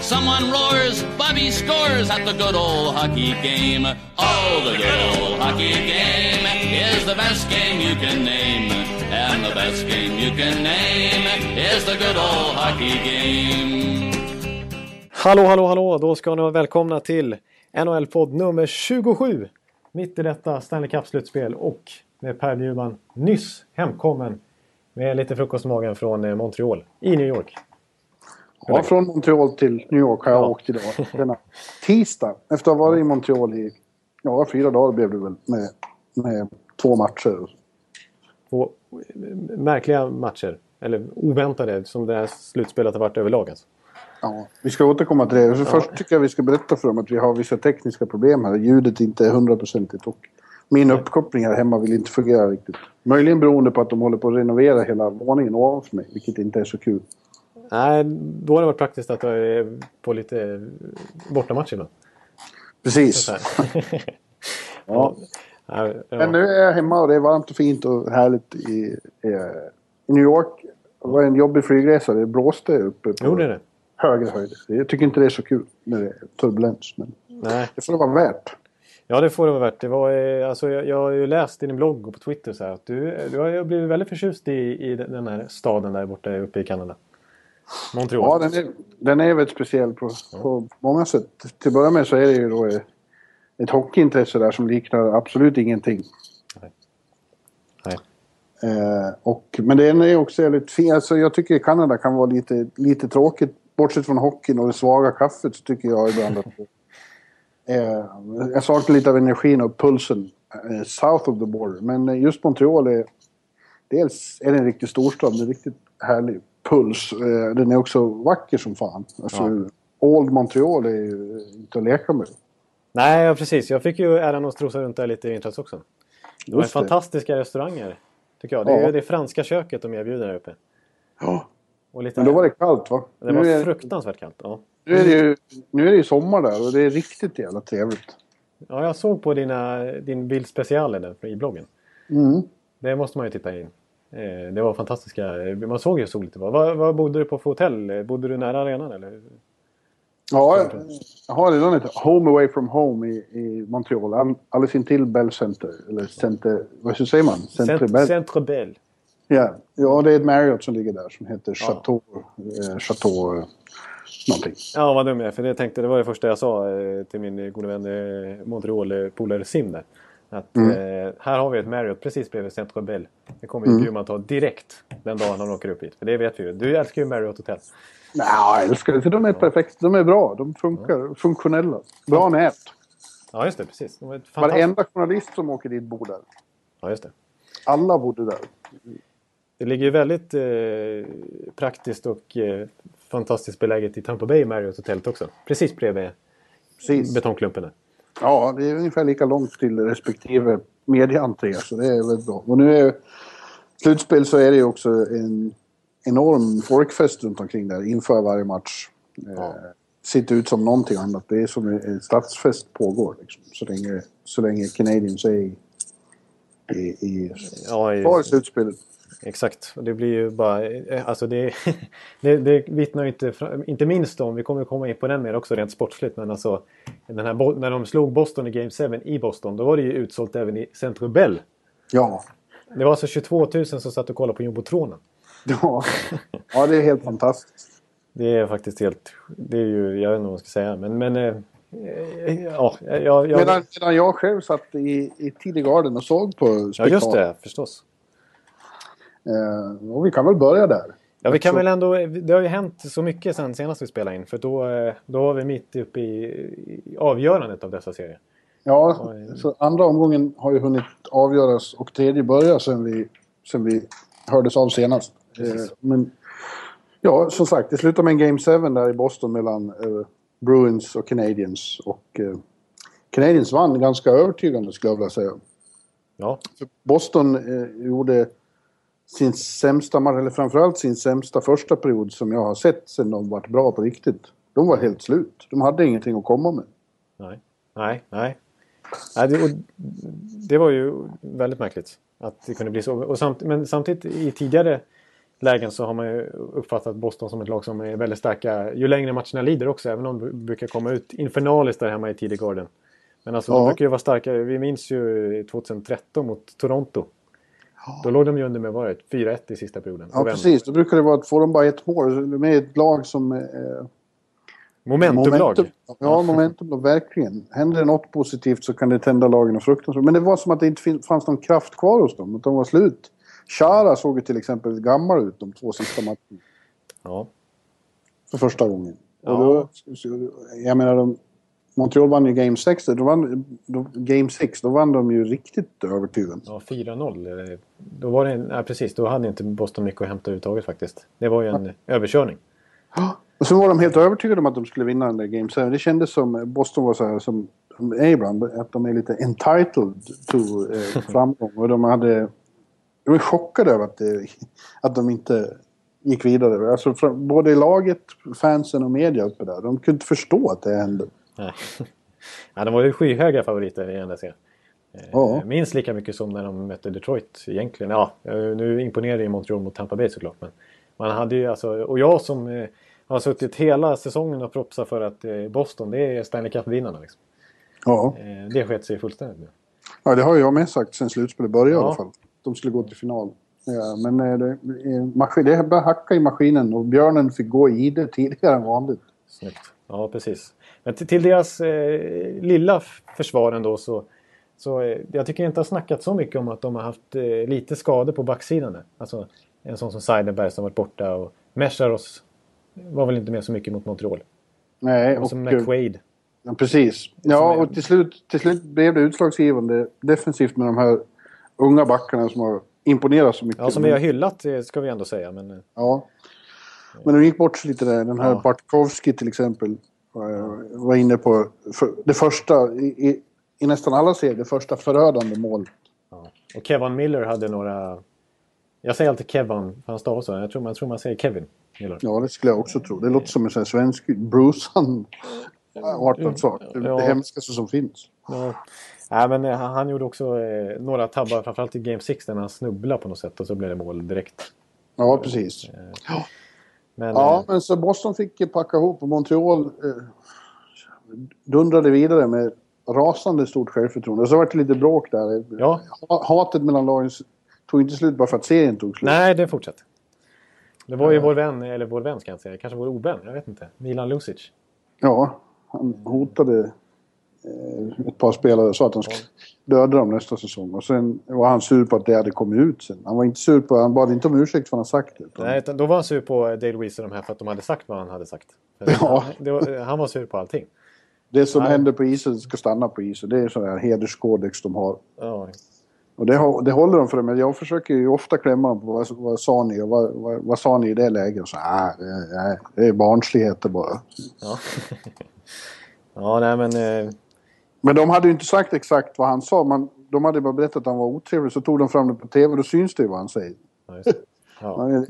Someone roars, Bobby scores at the good old hockey game. Oh, the good old hockey game is the best game you can name. And the best game you can name is the good old hockey game. Hallå, hallå, hallå! Då ska ni vara välkomna till NHL-podd nummer 27. Mitt i detta Stanley Cup-slutspel och med Per Bjurman nyss hemkommen med lite frukost i magen från eh, Montreal i New York. Ja, från Montreal till New York har jag Ja. åkt idag. Denna tisdag. Efter att ha varit i Montreal i ja, fyra dagar blev det väl med, med två matcher. Och märkliga matcher. Eller oväntade som det här slutspelet har varit överlag. Alltså. Ja, vi ska återkomma till det. Så Först tycker jag vi ska berätta för dem att vi har vissa tekniska problem här. Ljudet inte är hundraprocentigt och min uppkoppling här hemma vill inte fungera riktigt. Möjligen beroende på att de håller på att renovera hela våningen ovanför mig, vilket inte är så kul. Nej, då har det varit praktiskt att jag är på lite eh, bortamatch ibland. Precis. Ja. Ja, Men nu är jag hemma och det är varmt och fint och härligt i, i, New York. Det var en jobbig flygresa. Det blåste uppe på Jo, det är det. högre höjder. Jag tycker inte det är så kul när det är turbulens. Men Nej. det får det vara värt. Ja, det får det vara värt. Det var, eh, alltså, jag, jag har ju läst i din blogg och på Twitter så här, att du, du har blivit väldigt förtjust i, i den här staden där borta uppe i Kanada. Montreal. Ja, den är, den är väldigt speciell på, på många sätt. Till att börja med så är det ju då ett hockeyintresse där som liknar absolut ingenting. Nej. Eh, och, men den är också väldigt fin. Alltså, jag tycker Kanada kan vara lite, lite tråkigt. Bortsett från hockeyn och det svaga kaffet så tycker jag ibland att eh, jag saknar lite av energin och pulsen eh, south of the border. Men just Montreal är... Dels är det en riktig storstad med riktigt härlig puls. Eh, den är också vacker som fan. Alltså, Old Montreal är ju inte att leka med. Nej, ja, precis. Jag fick ju äran att strosa runt där lite i vintras också. Det var fantastiska restauranger. Tycker jag. Det är Ja. det franska köket de erbjuder där uppe. Ja. Och lite, Men då var det kallt va? det nu, var är, fruktansvärt kallt. Ja. nu, är det ju, nu är det sommar där och det är riktigt jävla trevligt. ja, jag såg på dina, din bild speciale där i bloggen. Mm. Det måste man ju titta in. Eh, Det var fantastiska. Man såg ju soligt det var. Vad, vad bodde du på för hotell? Bodde du nära arenan eller? Ja, jag- har redan ett Home Away From Home i, i Montreal. All- Alldeles intill Bell Center. Eller Center... Vad säger man? Centre Cent- Bell? Centre Bell. Ja. ja, det är ett Marriott som ligger där som heter Ja. Chateau... Eh, Chateau... Eh, någonting. Ja, vad dum jag är. För det, tänkte, det var det första jag sa till min gode vän Montreal-polare Sim där. Att Mm. eh, här har vi ett Marriott precis bredvid Centre Bell. Det kommer ju Mm. Bjurman ta direkt den dagen han åker upp hit. För det vet vi ju. Du älskar ju Marriott Hotel. Nej, jag älskar det. De är perfekt. De är bra. De funkar. Funktionella. Bra nät. Ja, just det. Precis. De. Varenda journalist som åker dit bor där. Ja, just det. Alla bodde där. Det ligger ju väldigt eh, praktiskt och eh, fantastiskt beläget i Tampa Bay Marriott Hotellet också. Precis bredvid Precis. betongklumpen där. Ja, det är ungefär lika långt till respektive medieentré, så det är väldigt bra. Och nu är slutspel så är det ju också en enorm folkfest runt omkring där inför varje match. Eh, sitter ut som någonting annat. Det är som en stadsfest pågår liksom, så, länge, så länge Canadiens är i, i, i, Ja, i slutspelet. Exakt. Det blir ju bara... eh, Alltså det, det, det vittnar ju inte, inte minst om, vi kommer komma in på den mer också rent sportsligt, men alltså den här, när de slog Boston i Game 7 i Boston, då var det ju utsålt även i Centro Bell. Ja. Det var alltså 22 000 som satt och kollade på jumbotronen. Ja. ja, det är helt fantastiskt. Det är faktiskt helt... Det är ju... Jag vet inte vad man ska säga, men... men eh, ja, jag... jag Medan, medan jag själv satt i, i Tidig och såg på ja, spektakel. just det. Förstås. Eh, och vi kan väl börja där. Ja, vi kan väl ändå... Det har ju hänt så mycket sen senast vi spelade in. För då, eh, då var vi mitt uppe i, i avgörandet av dessa serier. Ja, Oj. så andra omgången har ju hunnit avgöras och tredje börjar sen vi, sen vi hördes av senast. Precis. Eh, men ja, som sagt, det slutade med en Game 7 där i Boston mellan eh, Bruins och Canadiens. Och eh, Canadiens vann ganska övertygande skulle jag vilja säga. Ja, För Boston eh, gjorde sin sämsta match, eller framförallt sin sämsta första period som jag har sett sen de varit bra på riktigt. De var helt slut. De hade ingenting att komma med. nej, nej, nej. nej det, det var ju väldigt märkligt att det kunde bli så. Och samt, men samtidigt i tidigare lägen så har man ju uppfattat Boston som ett lag som är väldigt starka ju längre matcherna lider också. Även om de brukar komma ut infernaliskt där hemma i TD Garden. Men alltså de Ja. brukar ju vara starka. Vi minns ju 2013 mot Toronto. Då låg de ju under med vad var det, 4-1 i sista perioden. Ja, precis. Då brukar det vara att får de bara ett mål med ett lag som... Eh, Momentumlag. Ja, momentum. Verkligen. Händer det något positivt så kan det tända lagen och fruktansvärt. Men det var som att det inte fanns någon kraft kvar hos dem. Att de var slut. Chara såg ju till exempel gammal ut de två sista matcherna. Ja. För första gången. Ja. Och då, jag menar, de, Montreal vann ju Game 6. Då vann, då, game 6, då vann de ju riktigt övertygande. Ja, 4-0. eh, Då var det en, ja, precis, då hade inte Boston mycket att hämta överhuvudtaget faktiskt. Det var ju en överkörning. Och så var de helt övertygade om att de skulle vinna den där Game 7. Det kändes som Boston var så här som är ibland, att de är lite entitled to eh, framgång. Och de hade... De var chockade över att, det, att de inte gick vidare. Alltså, både laget, fansen och media uppe där. De kunde inte förstå att det hände. Nej. Ja, de var ju skyhöga favoriter i NDC. Eh, Ja. Minst lika mycket som när de mötte Detroit egentligen. Ja, nu imponerade ju Montreal mot Tampa Bay såklart. Men man hade ju alltså, och jag som eh, har suttit hela säsongen och propsat för att eh, Boston det är Stanley Cup-vinnarna. Liksom. Ja. Det sket sig fullständigt nu. ja, det har jag med sagt sen slutspelet började i Ja. alla fall. De skulle gå till final. Ja, men det, det hacka i maskinen och björnen fick gå i det tidigare än vanligt. Snyggt. Ja, precis. Men till, till deras eh, lilla försvar ändå så... så eh, jag tycker inte har snackat så mycket om att de har haft eh, lite skador på backsidan. där. Alltså en sån som Seidenberg som varit borta och Mesharos var väl inte med så mycket mot Montreal. Nej, Och eh, McQuaid. Ja, precis. Som Ja, och till slut, till slut blev det utslagsgivande defensivt med de här unga backarna som har imponerat så mycket. Ja, som vi har hyllat eh, ska vi ändå säga. Men, eh, Ja. Men de gick bort sig lite där. Den här Ja. Bartkowski till exempel eh, var inne på för, det första, i, i, nästan alla serier, det första förödande målet. ja. Och Kevin Miller hade några... Jag säger alltid Kevin, för han stavar så. Jag tror, man- jag tror man säger Kevin Miller. Ja, det skulle jag också tro. Det låter som en sån här svensk sak. Det, Ja. det hemskaste som finns. Ja. Nej, men eh, han, gjorde också eh, några tabbar, framförallt i Game 6 där han snubblade på något sätt och så blev det mål direkt. Ja, precis. Men, Ja, eh, men så Boston fick packa ihop och Montreal eh, dundrade vidare med rasande stort självförtroende. Och så var det lite bråk där. Ja. Ha- Hatet mellan lagen tog inte slut bara för att serien tog slut. nej, det fortsätter. Det var ju vår vän, eller vår vän ska jag inte säga, kanske vår ovän, jag vet inte. Milan Lucic. Ja, han hotade ett par spelare sa att han skulle döda dem nästa säsong. Och sen var han sur på att det hade kommit ut sen. Han var inte sur på, han bad inte om ursäkt för att han sagt det. utan- Nej, utan då var han sur på Dale Weiss och de här för att de hade sagt vad han hade sagt. Ja. han, var, han var sur på allting. Det som Nej. händer på isen ska stanna på isen. Det är sån här hederskodex de har. Ja, Och det, har- det håller de för. Men jag försöker ju ofta klämma dem på vad, vad sa ni och vad, vad, vad sa ni i det läget? Och så, ah, det, det är barnsligheter bara. ja. ja nej men... Eh, Men de hade ju inte sagt exakt vad han sa. Man, de hade bara berättat att han var otrevlig. Så tog de fram det på tv. Då syns det ju vad han säger. ja. Ja.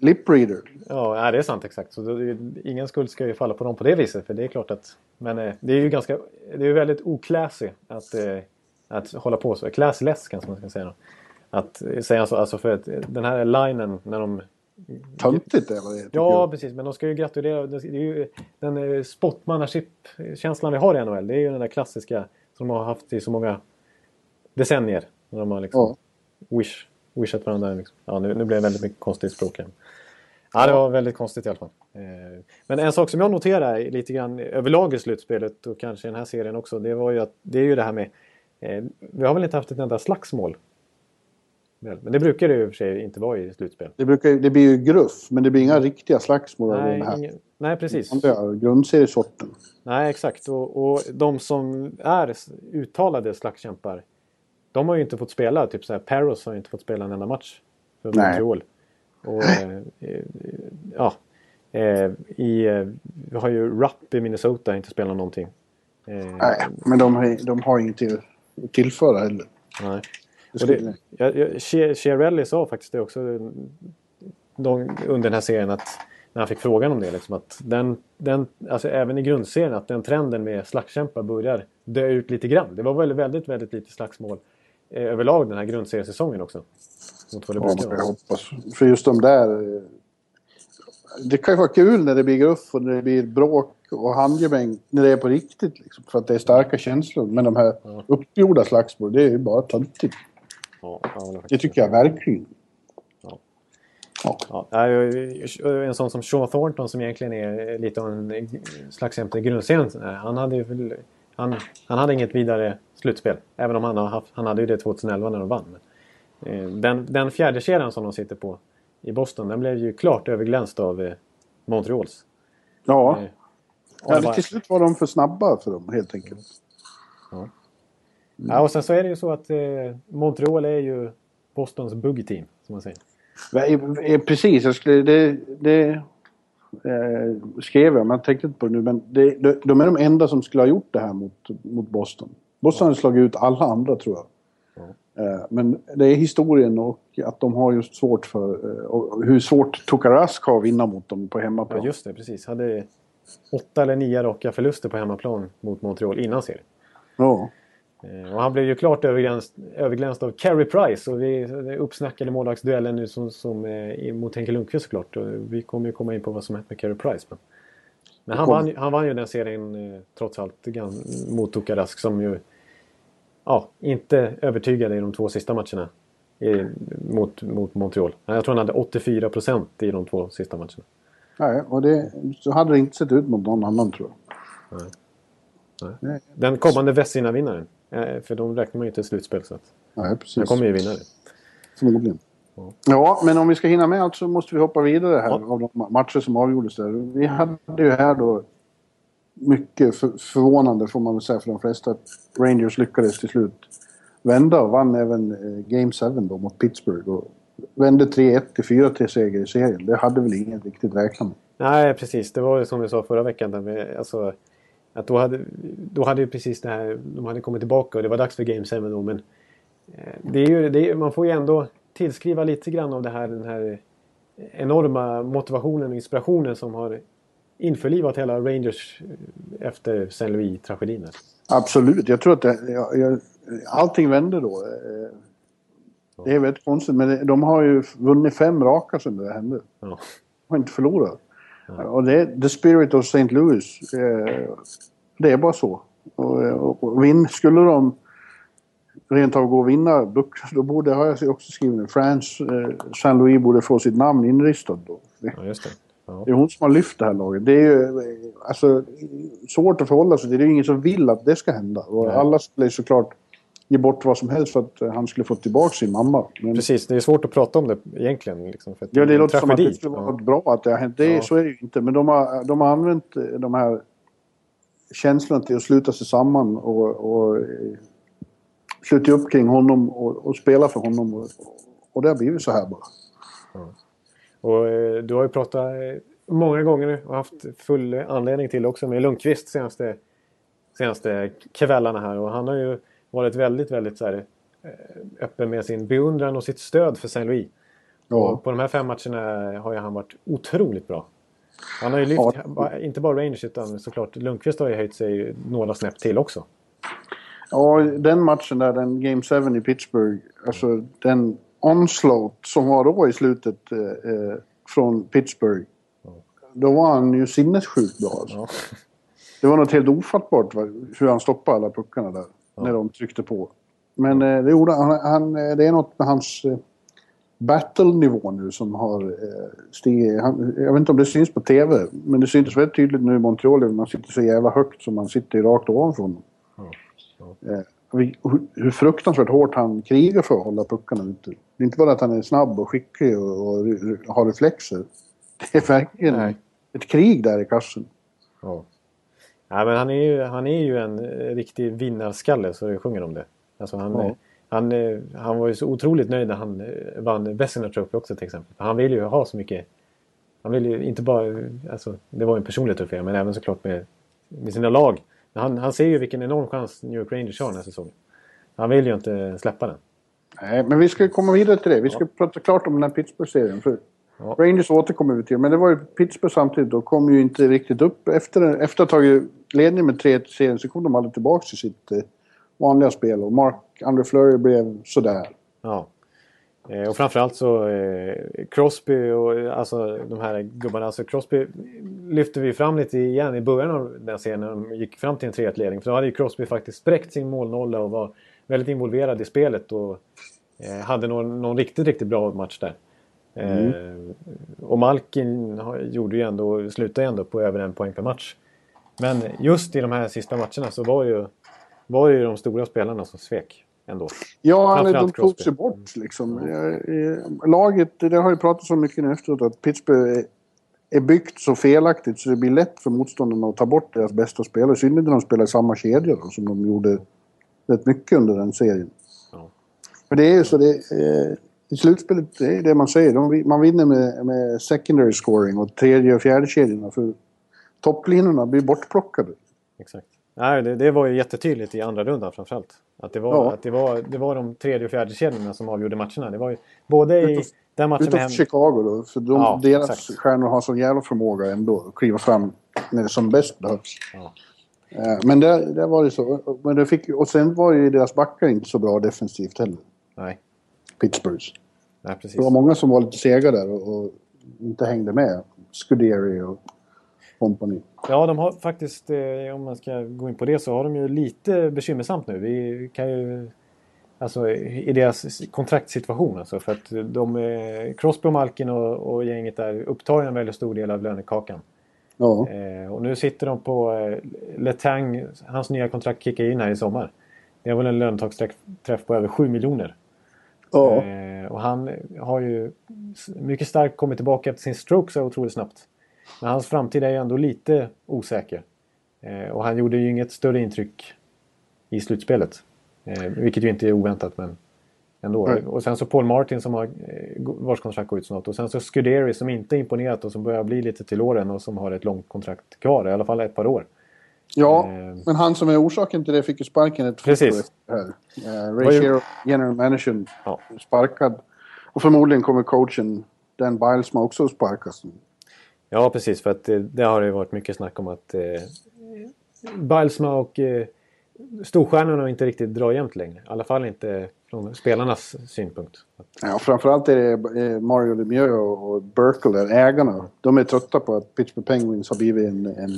Lip reader. Ja, det är sant exakt. Så det, ingen skuld ska ju falla på dem på det viset. För det är klart att... Men eh, det är ju ganska... Det är ju väldigt okläsigt att, eh, att hålla på så. Classless kanske man ska säga. Då. Att säga så. Alltså för att eh, den här linen när de... Töntigt är vad tycker Ja, precis. Men de ska ju gratulera. Det är ju den eh, spottmanship-känslan vi har i NHL. Det är ju den där klassiska som de har haft i så många decennier. När de har liksom wish, wishat varandra. Liksom. Ja, nu, nu blev det väldigt mycket konstigt språk här. Ja, det var väldigt konstigt i alla fall. Eh, Men en sak som jag noterar lite grann överlag i slutspelet och kanske i den här serien också. Det var ju att det är ju det här med. eh, Vi har väl inte haft ett enda slagsmål. Men det brukar det ju för sig inte vara i slutspel. Det, brukar, det blir ju gruff. Men det blir inga riktiga slagsmål av Nej, här. ingen, nej precis. grundseriesorten. Nej, exakt. Och, och de som är uttalade slagskämpar, de har ju inte fått spela. Typ så här, Paros har ju inte fått spela en enda match för Nej. Montreal. Och, eh, eh, ja, eh, i, eh, vi har ju Rupp i Minnesota inte spelat någonting. Eh, Nej, men de, har- de har ingenting att tillföra heller. nej. Det jag, jag, Chiarelli sa faktiskt det också de, under den här serien att när han fick frågan om det. Liksom, att den, den, alltså även i grundserien att den trenden med slagskämpar börjar dö ut lite grann. Det var väl väldigt, väldigt lite slagsmål eh, överlag den här grundseriesäsongen också. Mot vad det ja, kan hoppas. För just de där... eh, Det kan ju vara kul när det blir gruff och när det blir bråk och handgemäng när det är på riktigt. Liksom, för att det är starka känslor. Men de här uppgjorda slagsmål, det är ju bara töntigt. Ja, ja, det tycker jag verkligen. Ja. Ja. En sån som Sean Thornton som egentligen är lite av en slags grundserien. Han hade ju väl- han, han hade inget vidare slutspel. Även om han, har haft, han hade ju det 2011 när de vann. Men, eh, den, den fjärde kedjan som de sitter på i Boston den blev ju klart överglänst av eh, Montreals. Ja. Eh, ja till slut var de för snabba för dem helt enkelt. Ja, och sen så är det ju så att eh, Montreal är ju Bostons buggy-team, som man säger. Ja, Precis, jag skulle, det, det eh, skrev jag, men jag tänkte inte på det nu. Men det, de, de är de enda som skulle ha gjort det här mot, mot Boston. Boston har slagit ut alla andra tror jag. Eh, men det är historien och att de har just svårt för... eh, och hur svårt Tokarask har att vinna mot dem på hemmaplan. Ja, just det, precis. Hade åtta eller nio raka förluster på hemmaplan mot Montreal innan serien. Ja. Eh, Och han blev ju klart överglänst, överglänst av Carey Price. Och vi uppsnackade målvaktsduellen nu som, som, eh, mot Henke Lundqvist såklart. Och vi kommer ju komma in på vad som hänt med Carey Price. Men, men han, Kom. vann, han vann ju den serien eh, trots allt mot Tokarask som ju ja, inte övertygade i de två sista matcherna i, mot, mot Montreal. Jag tror han hade 84 procent i de två sista matcherna. Nej, och det, så hade det inte sett ut mot någon annan tror jag. Nej. Den kommande Vessina-vinnaren. Eh, För de räknar man ju inte i slutspel så att Nej, precis. han kommer ju vinna det. Förmodligen. Ja, men om vi ska hinna med allt så måste vi hoppa vidare här Ja. av de matcher som avgjordes där. Vi hade ju här då mycket för, förvånande får man väl säga för de flesta att Rangers lyckades till slut vända och vann även eh, Game 7 då mot Pittsburgh. Och vände 3-1 till 4-3 seger i serien. Det hade väl ingen riktigt räknat med. Nej, precis. Det var ju som vi sa förra veckan. Där vi, alltså, att då hade, då hade ju precis det här, de hade kommit tillbaka och det var dags för Game 7 då. Men eh, det är ju, det är, man får ju ändå tillskriva lite grann av det här, den här enorma motivationen och inspirationen som har införlivat hela Rangers eh, efter St. Louis-tragedin. där. Absolut, jag tror att det, jag, jag, allting vände då. Eh, Det är väldigt konstigt, men de har ju vunnit fem raka sedan det hände. Ja. De har inte förlorat. Och det är the spirit of St. Louis. Eh, det är bara så. Och, och, vinn, skulle de rent av gå och vinna, då, då borde, har jag också skrivit nu, France, eh, St. Louis borde få sitt namn inristat då. Ja, just det. Ja. det är hon som har lyft det här laget. Det är ju eh, alltså, svårt att förhålla sig till. Det är ju ingen som vill att det ska hända. Och Nej. alla skulle såklart ge bort vad som helst för att eh, han skulle få tillbaka sin mamma. Men, Precis, det är svårt att prata om det egentligen. Liksom, för att Ja, det låter som att det skulle vara Ja. bra att det har hänt. Det, Ja. Så är det ju inte. Men de har, de har använt eh, de här känslorna till att sluta sig samman och, och eh, sluta upp kring honom och, och spela för honom. Och, och det har blivit så här bara. Och eh, du har ju pratat många gånger nu och haft full anledning till också med Lundqvist senaste, senaste kvällarna här. Och han har ju varit väldigt, väldigt så här, eh, öppen med sin beundran och sitt stöd för Saint Louis. Ja. Och på de här fem matcherna har ju han varit otroligt bra. Han har ju lyft, Ja. inte bara Rangers utan såklart Lundqvist har ju höjt sig några snäpp till också. Ja, den matchen där, den Game 7 i Pittsburgh. Alltså den onslaught som var då i slutet eh, eh, från Pittsburgh. Då var han ju sinnessjukt bra alltså. Ja. Det var något helt ofattbart hur han stoppade alla puckarna där. När de tryckte på. Men eh, det gjorde han, han. eh, Det är något med hans eh, battle-nivå nu som har eh, stigit. Han, jag vet inte om det syns på TV. Men det syns väldigt tydligt nu i Montreal. Man sitter så jävla högt som man sitter rakt ovanför honom. Eh, vi- hur, hur fruktansvärt hårt han krigar för att hålla puckarna ute. Det är inte bara att han är snabb och skicklig och, och har reflexer. Det är verkligen Nej. ett krig där i kassen. Ja. Ja, men han, är ju, han är ju en eh, riktig vinnarskalle så det sjunger om det. Alltså han, Ja. eh, han, eh, han var ju så otroligt nöjd när han vann Vezina Trophy också till exempel. För Han vill ju ha så mycket. Han vill ju inte bara, alltså, det var ju en personlig trofé men även såklart med, med sina lag. Men Han, han ser ju vilken enorm chans New York Rangers har den här säsongen. Han vill ju inte släppa den. Nej, men vi ska komma vidare till det. Vi ska prata klart om den här Pittsburgh-serien. För Ja. Rangers återkommer vi till. Men det var ju Pittsburgh samtidigt. De kom ju inte riktigt upp. Efter, efter att ha tagit ledning med 3-1 i serien så kom de aldrig tillbaka till sitt eh, vanliga spel. Och Mark Andre Fleury blev sådär. Ja. Eh, och framförallt så eh, Crosby och eh, alltså de här gubbarna. Alltså Crosby lyfte vi fram lite igen i början av den serien när de gick fram till en 3-1-ledning. För då hade ju Crosby faktiskt spräckt sin målnolla och var väldigt involverad i spelet. Och eh, hade någon, någon riktigt, riktigt bra match där. Eh, och Malkin gjorde ju ändå, slutade ju ändå på över en poäng per match. Men just i de här sista matcherna så var ju, var ju de stora spelarna som svek ändå. Ja, han, de tog sig bort liksom. Eh, eh, Laget, det har ju pratats så mycket nu efteråt att Pittsburgh är- är byggt så felaktigt så det blir lätt för motståndarna att ta bort deras bästa spelare. I synnerhet när de spelar i samma kedja då, som de gjorde rätt mycket under den serien. Ja. För det är ju så det... I slutspelet, det är det man säger. De, man vinner med, med secondary scoring och tredje och fjärde kedjorna för topplinorna blir bortplockade. Exakt. Nej, det, det var ju jättetydligt i andra rundan framförallt. Att det var, Ja. att det var, det var de tredje och fjärde kedjorna som avgjorde matcherna. Det var ju både i Utav- den matchen Utom hem... Chicago då, för de, Ja, deras exakt. stjärnor har sån jävla förmåga ändå att kliva fram när det som bäst behövs. Ja. Eh, Men där, där var det så. Men det fick, och sen var ju deras backar inte så bra defensivt heller. Nej, Pittsburghs. precis. Det var många som var lite sega där och, och inte hängde med. Scuderi och company. Ja, de har faktiskt, eh, om man ska gå in på det, så har de ju lite bekymmersamt nu. Vi kan ju... Alltså i deras kontraktssituation alltså. För att de, eh, Crosby och Malkin och, och gänget där upptar en väldigt stor del av lönekakan. Ja. Eh, och nu sitter de på eh, Letang, hans nya kontrakt kickar in här i sommar. Det är väl en lönetagsträff på över 7 miljoner. Ja. Eh, och han har ju mycket starkt kommit tillbaka efter sin stroke så otroligt snabbt. Men hans framtid är ju ändå lite osäker. Eh, och han gjorde ju inget större intryck i slutspelet. Eh, vilket ju inte är oväntat men ändå. Nej. Och sen så Paul Martin som har eh, vars kontrakt går ut snart. Och sen så Scuderi som inte imponerat och som börjar bli lite till åren och som har ett långt kontrakt kvar. I alla fall ett par år. Ja, Eh. men han som är orsaken till det fick ju sparken ett Precis. det här. Eh, Ray Shero, general managern, Ja. sparkad. Och förmodligen kommer coachen Dan Bilesma också att sparkas. Ja, precis. För att eh, det har ju varit mycket snack om att eh, Bilesma och eh, storstjärnorna inte riktigt drar jämnt längre. I alla fall inte från spelarnas synpunkt. Ja, framförallt är det eh, Mario Lemieux och Burkle, ägarna. De är trötta på att Pittsburgh Penguins har blivit en, en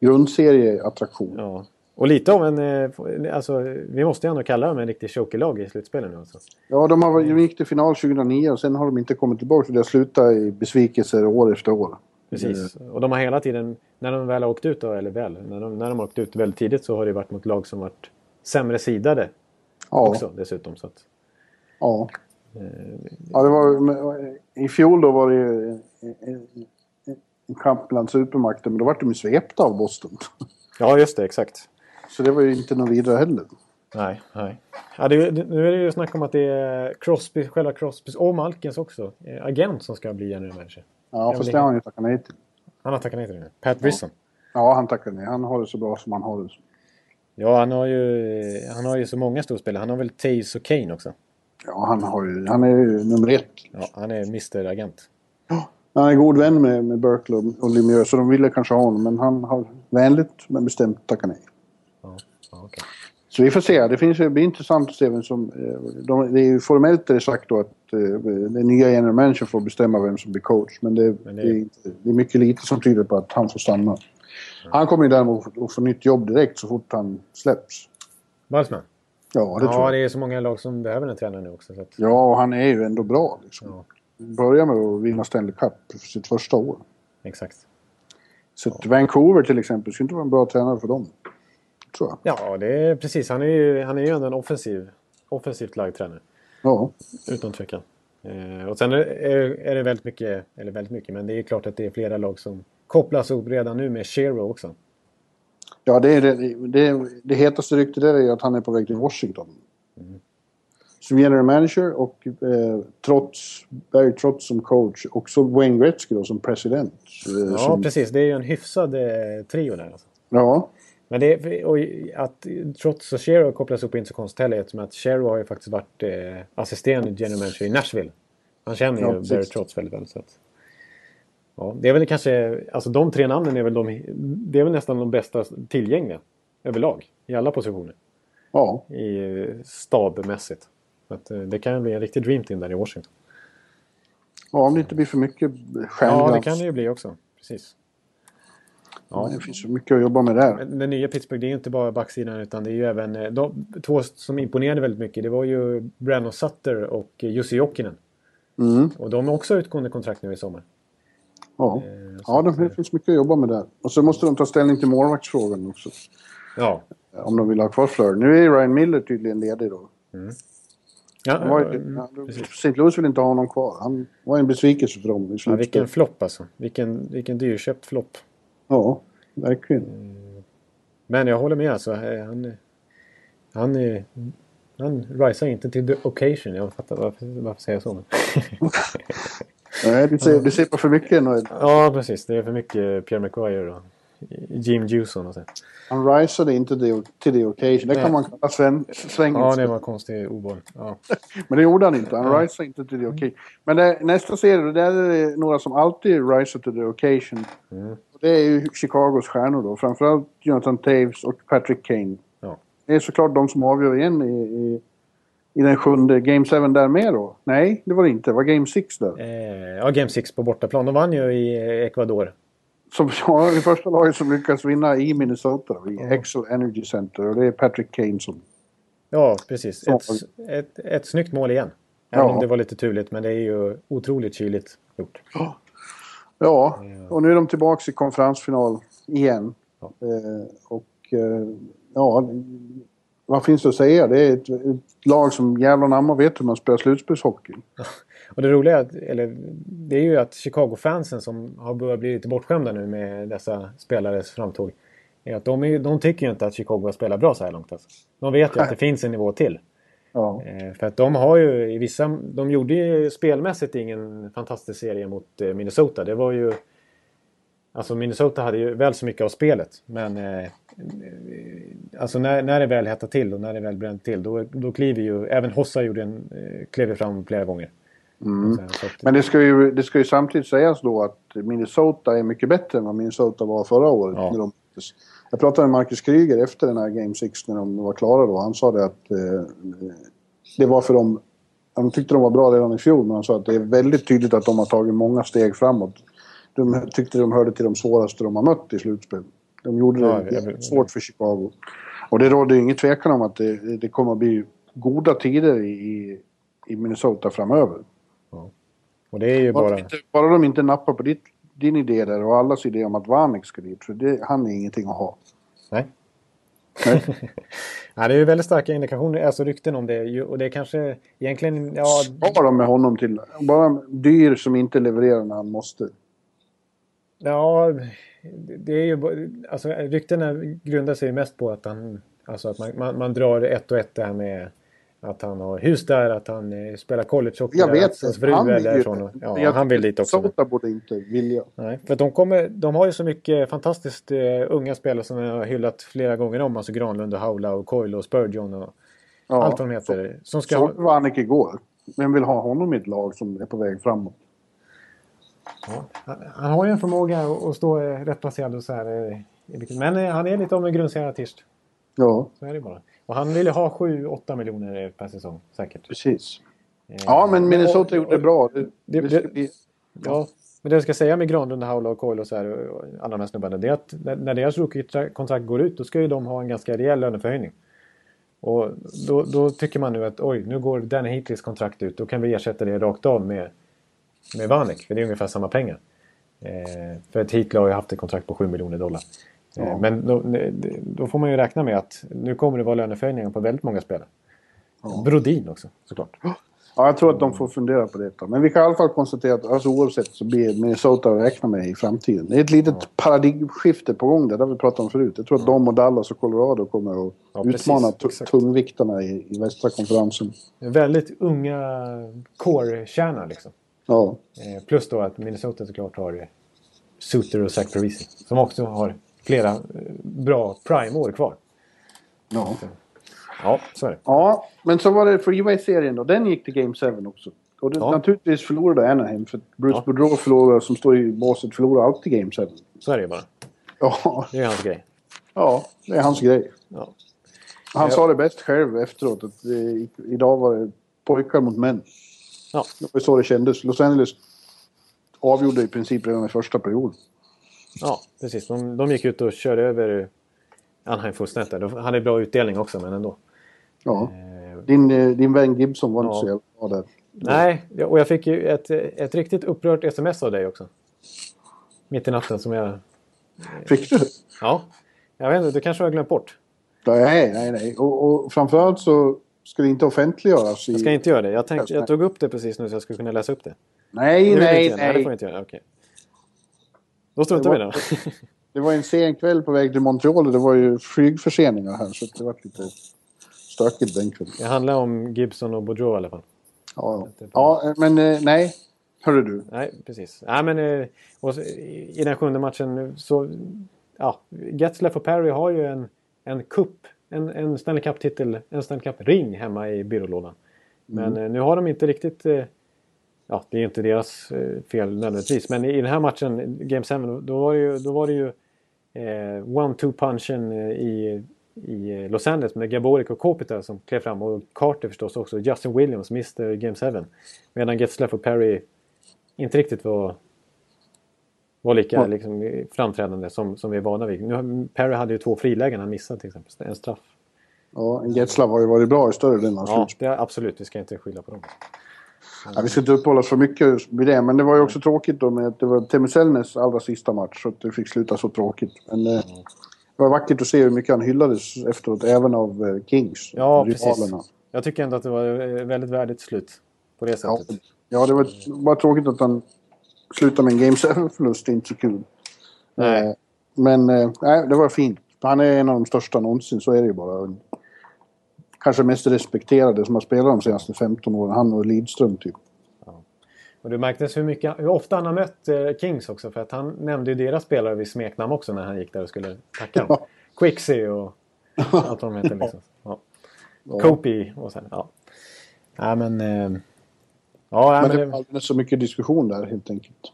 grundserieattraktion. Ja. Och lite av en... eh, Alltså, vi måste ju ändå kalla dem en riktig chokerlag i slutspelet nu. Alltså. Ja, de, har, de gick till final 2009 och sen har de inte kommit tillbaka. för Det har slutat i besvikelser år efter år. Precis. Och de har hela tiden, när de väl har åkt ut, då, eller väl, när de, när de har åkt ut väldigt tidigt så har det varit mot lag som varit sämre sidade Ja, också dessutom. Så att, ja. eh, ja det var, I fjol då var det kamp bland supermakter, men då var de ju svepta av Boston. ja, just det, exakt. Så det var ju inte något vidare heller. Nej, nej. Ja, det, nu är det ju snack om att det är Crosby, själva Crosbys och Malkins också, eh, agent som ska bli general manager. Ja, fast det har han ju tackat nej till. Han har tackat nej till det nu. Pat Brisson. Ja, han tackade nej. Han har det så bra som han har det. Ja, han har ju, han har ju så många storspelare. Han har väl Taves och Kane också. Ja, han, har ju, han är ju nummer ett. Ja, han är Mr Agent. Han är god vän med, med Berkeley och- Lemieux, så de ville kanske ha honom. Men han har vänligt men bestämt tackat nej. Ja, ja, okej. Så vi får se. Det, finns, det blir intressant att se vem som... eh, De, det är ju formellt är det sagt då att eh, den nya general manager får bestämma vem som blir coach. Men det, Men det- det... är, inte, det är mycket lite som tyder på att han får stanna. Han kommer ju däremot att få nytt jobb direkt så fort han släpps. Balsman? Ja, det tror Ja, jag. det är så många lag som behöver en tränare nu också. Så att, Ja, och han är ju ändå bra. Liksom. Ja. Börjar med att vinna Stanley Cup för sitt första år. exakt. Så att Vancouver till exempel skulle inte vara en bra tränare för dem. Tror jag. Ja, det är precis. Han är ju, han är ju ändå en offensiv, offensivt lagd tränare. Ja. Utan tvekan. Eh, och sen är, det väldigt mycket, eller väldigt mycket, men det är klart att det är flera lag som kopplas upp redan nu med Shero också. Ja, det, är det, det, det hetaste ryktet där är att han är på väg till Washington. Som general manager och eh, trots, Barry Trotz som coach. Och så Wayne Gretzky då som president. Eh, Ja, som, precis. Det är ju en hyfsad eh, trio där. Alltså. ja. Men det och att trots att Shero kopplas upp är inte så konstigt heller eftersom att Shero har ju faktiskt varit eh, assisterande general manager i Nashville. Han känner Ja, ju. Barry Trotz väldigt väl. Så att, ja, det är väl kanske, alltså de tre namnen är väl, de, det är väl nästan de bästa tillgängliga överlag i alla positioner. Ja, I eh, stabmässigt. Så att, eh, det kan bli en riktig dream team där i Washington. ja om det inte blir för mycket Ja, stjärnglans. det kan det ju bli också. Precis. Ja, det finns så mycket att jobba med där. Den nya Pittsburgh, det är ju inte bara backsidan utan det är ju även eh, de två som imponerade väldigt mycket. Det var ju Brandon Sutter och eh, Jussi Jokinen. Mm. Och de har också utgående kontrakt nu i sommar. Ja, Eh, ja att, det finns mycket att jobba med där. Och så måste de ta ställning till målvaktsfrågan också. Ja. Om de vill ha kvar Fleur. Nu är Ryan Miller tydligen ledig då. Ja, Han var, ju- mm. St. Louis vill inte ha honom kvar. Han var en besvikelse för dem i ja, vilken flopp alltså. Vilken, vilken dyrköpt flopp. Ja, verkligen. Men jag håller med alltså. Eh, Han, han, eh, han risar inte till the occasion. Jag fattar varför, varför säger jag så. Nej, du ser, du ser på för mycket ja, precis. Det är för mycket Pierre McGuire och Jim Juson och så. Han risade inte till till the occasion. Det Nej. kan man kalla sven, svengelska. Ja, det var konstigt ordval. Ja. Men det gjorde han inte. Han risade inte till the occasion. Men det, nästa serie, där är det några som alltid risar to the occasion. Mm. Det är ju Chicagos stjärnor då. Framförallt Jonathan Taves och Patrick Kane. Ja. Det är såklart de som avgör igen i, i, i den sjunde Game 7 där med då. Nej, det var det inte. Det var Game 6 där. Eh, ja, Game 6 på bortaplan. De vann ju i Ecuador. Som ja, det första laget som lyckas vinna i Minnesota i Excel Energy Center. Och det är Patrick Kane som... Ja, precis. Ett, ett, ett snyggt mål igen. Även Ja. om det var lite turligt, men det är ju otroligt kyligt gjort. Ja, och nu är de tillbaka i konferensfinal igen. Ja. Eh, och eh, ja, vad finns det att säga? Det är ett, ett lag som jävlar namn vet hur man spelar slutspelshockey. Och det roliga, är att, eller, det är ju att Chicago-fansen som har börjat bli lite bortskämda nu med dessa spelares framtåg. Är att de, är, de tycker ju inte att Chicago har spelat bra så här långt. Alltså. De vet ju att det finns en nivå till. Ja, Eh, för att de har ju i vissa... De gjorde ju spelmässigt ingen fantastisk serie mot eh, Minnesota. Det var ju... Alltså Minnesota hade ju väl så mycket av spelet. Men eh, alltså när, när det väl hettar till och när det väl bränner till då, då kliver ju... Även Hossa gjorde en, eh, klev fram flera gånger. Mm. Men det ska, ju, det ska ju samtidigt sägas då att Minnesota är mycket bättre än vad Minnesota var förra året. Ja. När de, jag pratade med Marcus Kryger efter den här Game 6 när de var klara då. Han sa det att eh, det var för dem... De tyckte de var bra redan i fjol men han sa att det är väldigt tydligt att de har tagit många steg framåt. De tyckte de hörde till de svåraste de har mött i slutspel. De gjorde det Ja, svårt för Chicago. Och det råder ju ingen tvekan om att det, det kommer att bli goda tider i, i, Minnesota framöver. och det är ju Bara, bara... de inte, bara de inte nappar på ditt, din idé där och allas idé om att Vanek ska dit. För det, han är ingenting att ha. Nej. Nej. ja, det är ju väldigt starka indikationer, alltså rykten om det. Och det är kanske egentligen... Ja, Spara dem med honom till... Bara dyr som inte levererar när han måste. Ja, det är ju... Alltså ryktena grundar sig mest på att han... Alltså att man, man, man drar ett och ett det här med att han har hus där, att han eh, spelar collegehockey Jag där, vet att hans fru Han är därifrån. Ja, jag han vill dit också. Minnesota borde inte vilja. Nej, för de, kommer, de har ju så mycket fantastiskt eh, unga spelare som jag har hyllat flera gånger om. Alltså Granlund och Haula och Coyle och Spurgeon och Ja. allt vad de heter. Som ska Såg ha, Vanek igår. Vem vill ha honom i ett lag som är på väg framåt? Han, han har ju en förmåga att, stå eh, rätt placerad och så här. eh, Men eh, han är lite av en grundserierad artist. Ja, Så är det bara. Och han vill ju ha 7-8 miljoner per säsong säkert. precis. Ja, men Minnesota gjorde det bra. Det, det- det, bli, Ja, men det jag ska säga med Granlund, Haula och Coyle och så här, och alla de här snubbarna, det är att när, när deras rookie-kontrakt går ut, då ska ju de ha en ganska rejäl löneförhöjning. Och då, då tycker man nu att oj, nu går Danny Heatleys kontrakt ut, då kan vi ersätta det rakt av med, med Vanek, för det är ungefär samma pengar. Eh, för ett Heatley har ju haft ett kontrakt på 7 miljoner dollar. Eh, Ja. Men då, då får man ju räkna med att nu kommer det vara löneförhöjningar på väldigt många spelare. Brodin också, såklart. ja, jag tror att de får fundera på det. Men vi kan i alla fall konstatera att alltså, oavsett så blir Minnesota att räkna med i framtiden. Det är ett litet paradigmskifte på gång där, det har vi pratat om förut. Jag tror att de och Dallas och Colorado kommer att Ja, utmana tungviktarna i, i västra konferensen. Väldigt unga core-kärna liksom. Ja, Eh, plus då att Minnesota såklart har eh, Suter och Zach Parisi. Som också har flera eh, bra prime-år kvar. Ja. Ja, så är det. ja, men så var det Freeway-serien då. Den gick till Game 7 också. Och det, Ja. naturligtvis förlorade Anaheim för Bruce Ja. Boudreau förlorar, som står i båset förlorar alltid Game 7. Så är det ju bara. Ja, Det är hans grej. ja, det är hans grej. Ja. Han Ja. sa det bäst själv efteråt att eh, idag var det pojkar mot män. Ja. Det var så det kändes. Los Angeles avgjorde i princip redan i första perioden. Ja, precis. De, de gick ut och körde över Anaheim fullständigt. De hade bra utdelning också, men ändå. Ja. Eh, Din, eh, din vän Gibson var inte Ja. så jävla bra där. nej, och jag fick ju ett, ett riktigt upprört sms av dig också. Mitt i natten som jag... Fick du? Ja, jag vet inte, du kanske har glömt bort. Nej, nej, nej. Och, och framförallt så ska det inte offentliggöras. I... Jag ska inte göra det. Jag, tänkte, jag tog upp det precis nu så jag skulle kunna läsa upp det. Nej, Det du nej, inte göra. Nej, det får inte göra. Okej. Då struntar vi i det. Det var en sen kväll på väg till Montreal och det var ju flygförseningar här så det var lite stökigt den kvällen. Det handlar om Gibson och Boudreau i alla fall. Ja, ja. men eh, nej. Hörru du. Nej, precis. Nej, men, eh, och i den sjunde matchen så... Ja, Getzlaff och Perry har ju en, en cup, en, en Stanley Cup-titel, en Stanley Cup-ring hemma i byrålådan. Men eh, nu har de inte riktigt... Eh, ja, det är inte deras eh, fel nödvändigtvis. Men i, i den här matchen, Game 7, då var det ju, då var det ju eh, one-two punchen eh, i, i Los Angeles med Gaborik och Kopita som klev fram och Carter förstås också. Justin Williams, Mr Game 7. Medan Getzlaff och Perry inte riktigt var, var lika Ja. liksom, framträdande som, som vi är vana vid. Nu, Perry hade ju två frilägen han missade till exempel. En straff. Ja, Getzlav har ju varit bra i större delen av Ja, det absolut. Vi ska inte skylla på dem. Ja, vi ska inte uppehålla oss för mycket vid det, men det var ju också tråkigt då med att det var Teemu Selännes allra sista match så att det fick sluta så tråkigt. Men eh, det var vackert att se hur mycket han hyllades efteråt, även av eh, Kings. Ja, rivalerna. precis. Jag tycker ändå att det var eh, väldigt värdigt slut på det Ja, sättet. ja, det var bara tråkigt att han slutade med en Game 7-förlust. Det är inte så kul. Nej. Eh, Men eh, nej, det var fint. Han är en av de största någonsin, så är det ju bara. Kanske mest respekterade som har spelat de senaste 15 åren. Han och Lidström typ. Och det märktes hur, mycket, hur ofta han har mött eh, Kings också. För att han nämnde ju deras spelare vid smeknamn också när han gick där och skulle tacka dem. Ja. Quixie och allt vad de heter. Liksom. Ja. Ja. Kopi och sen, ja. Nej men... Eh, ja, Men men det var alldeles så mycket diskussion där helt enkelt.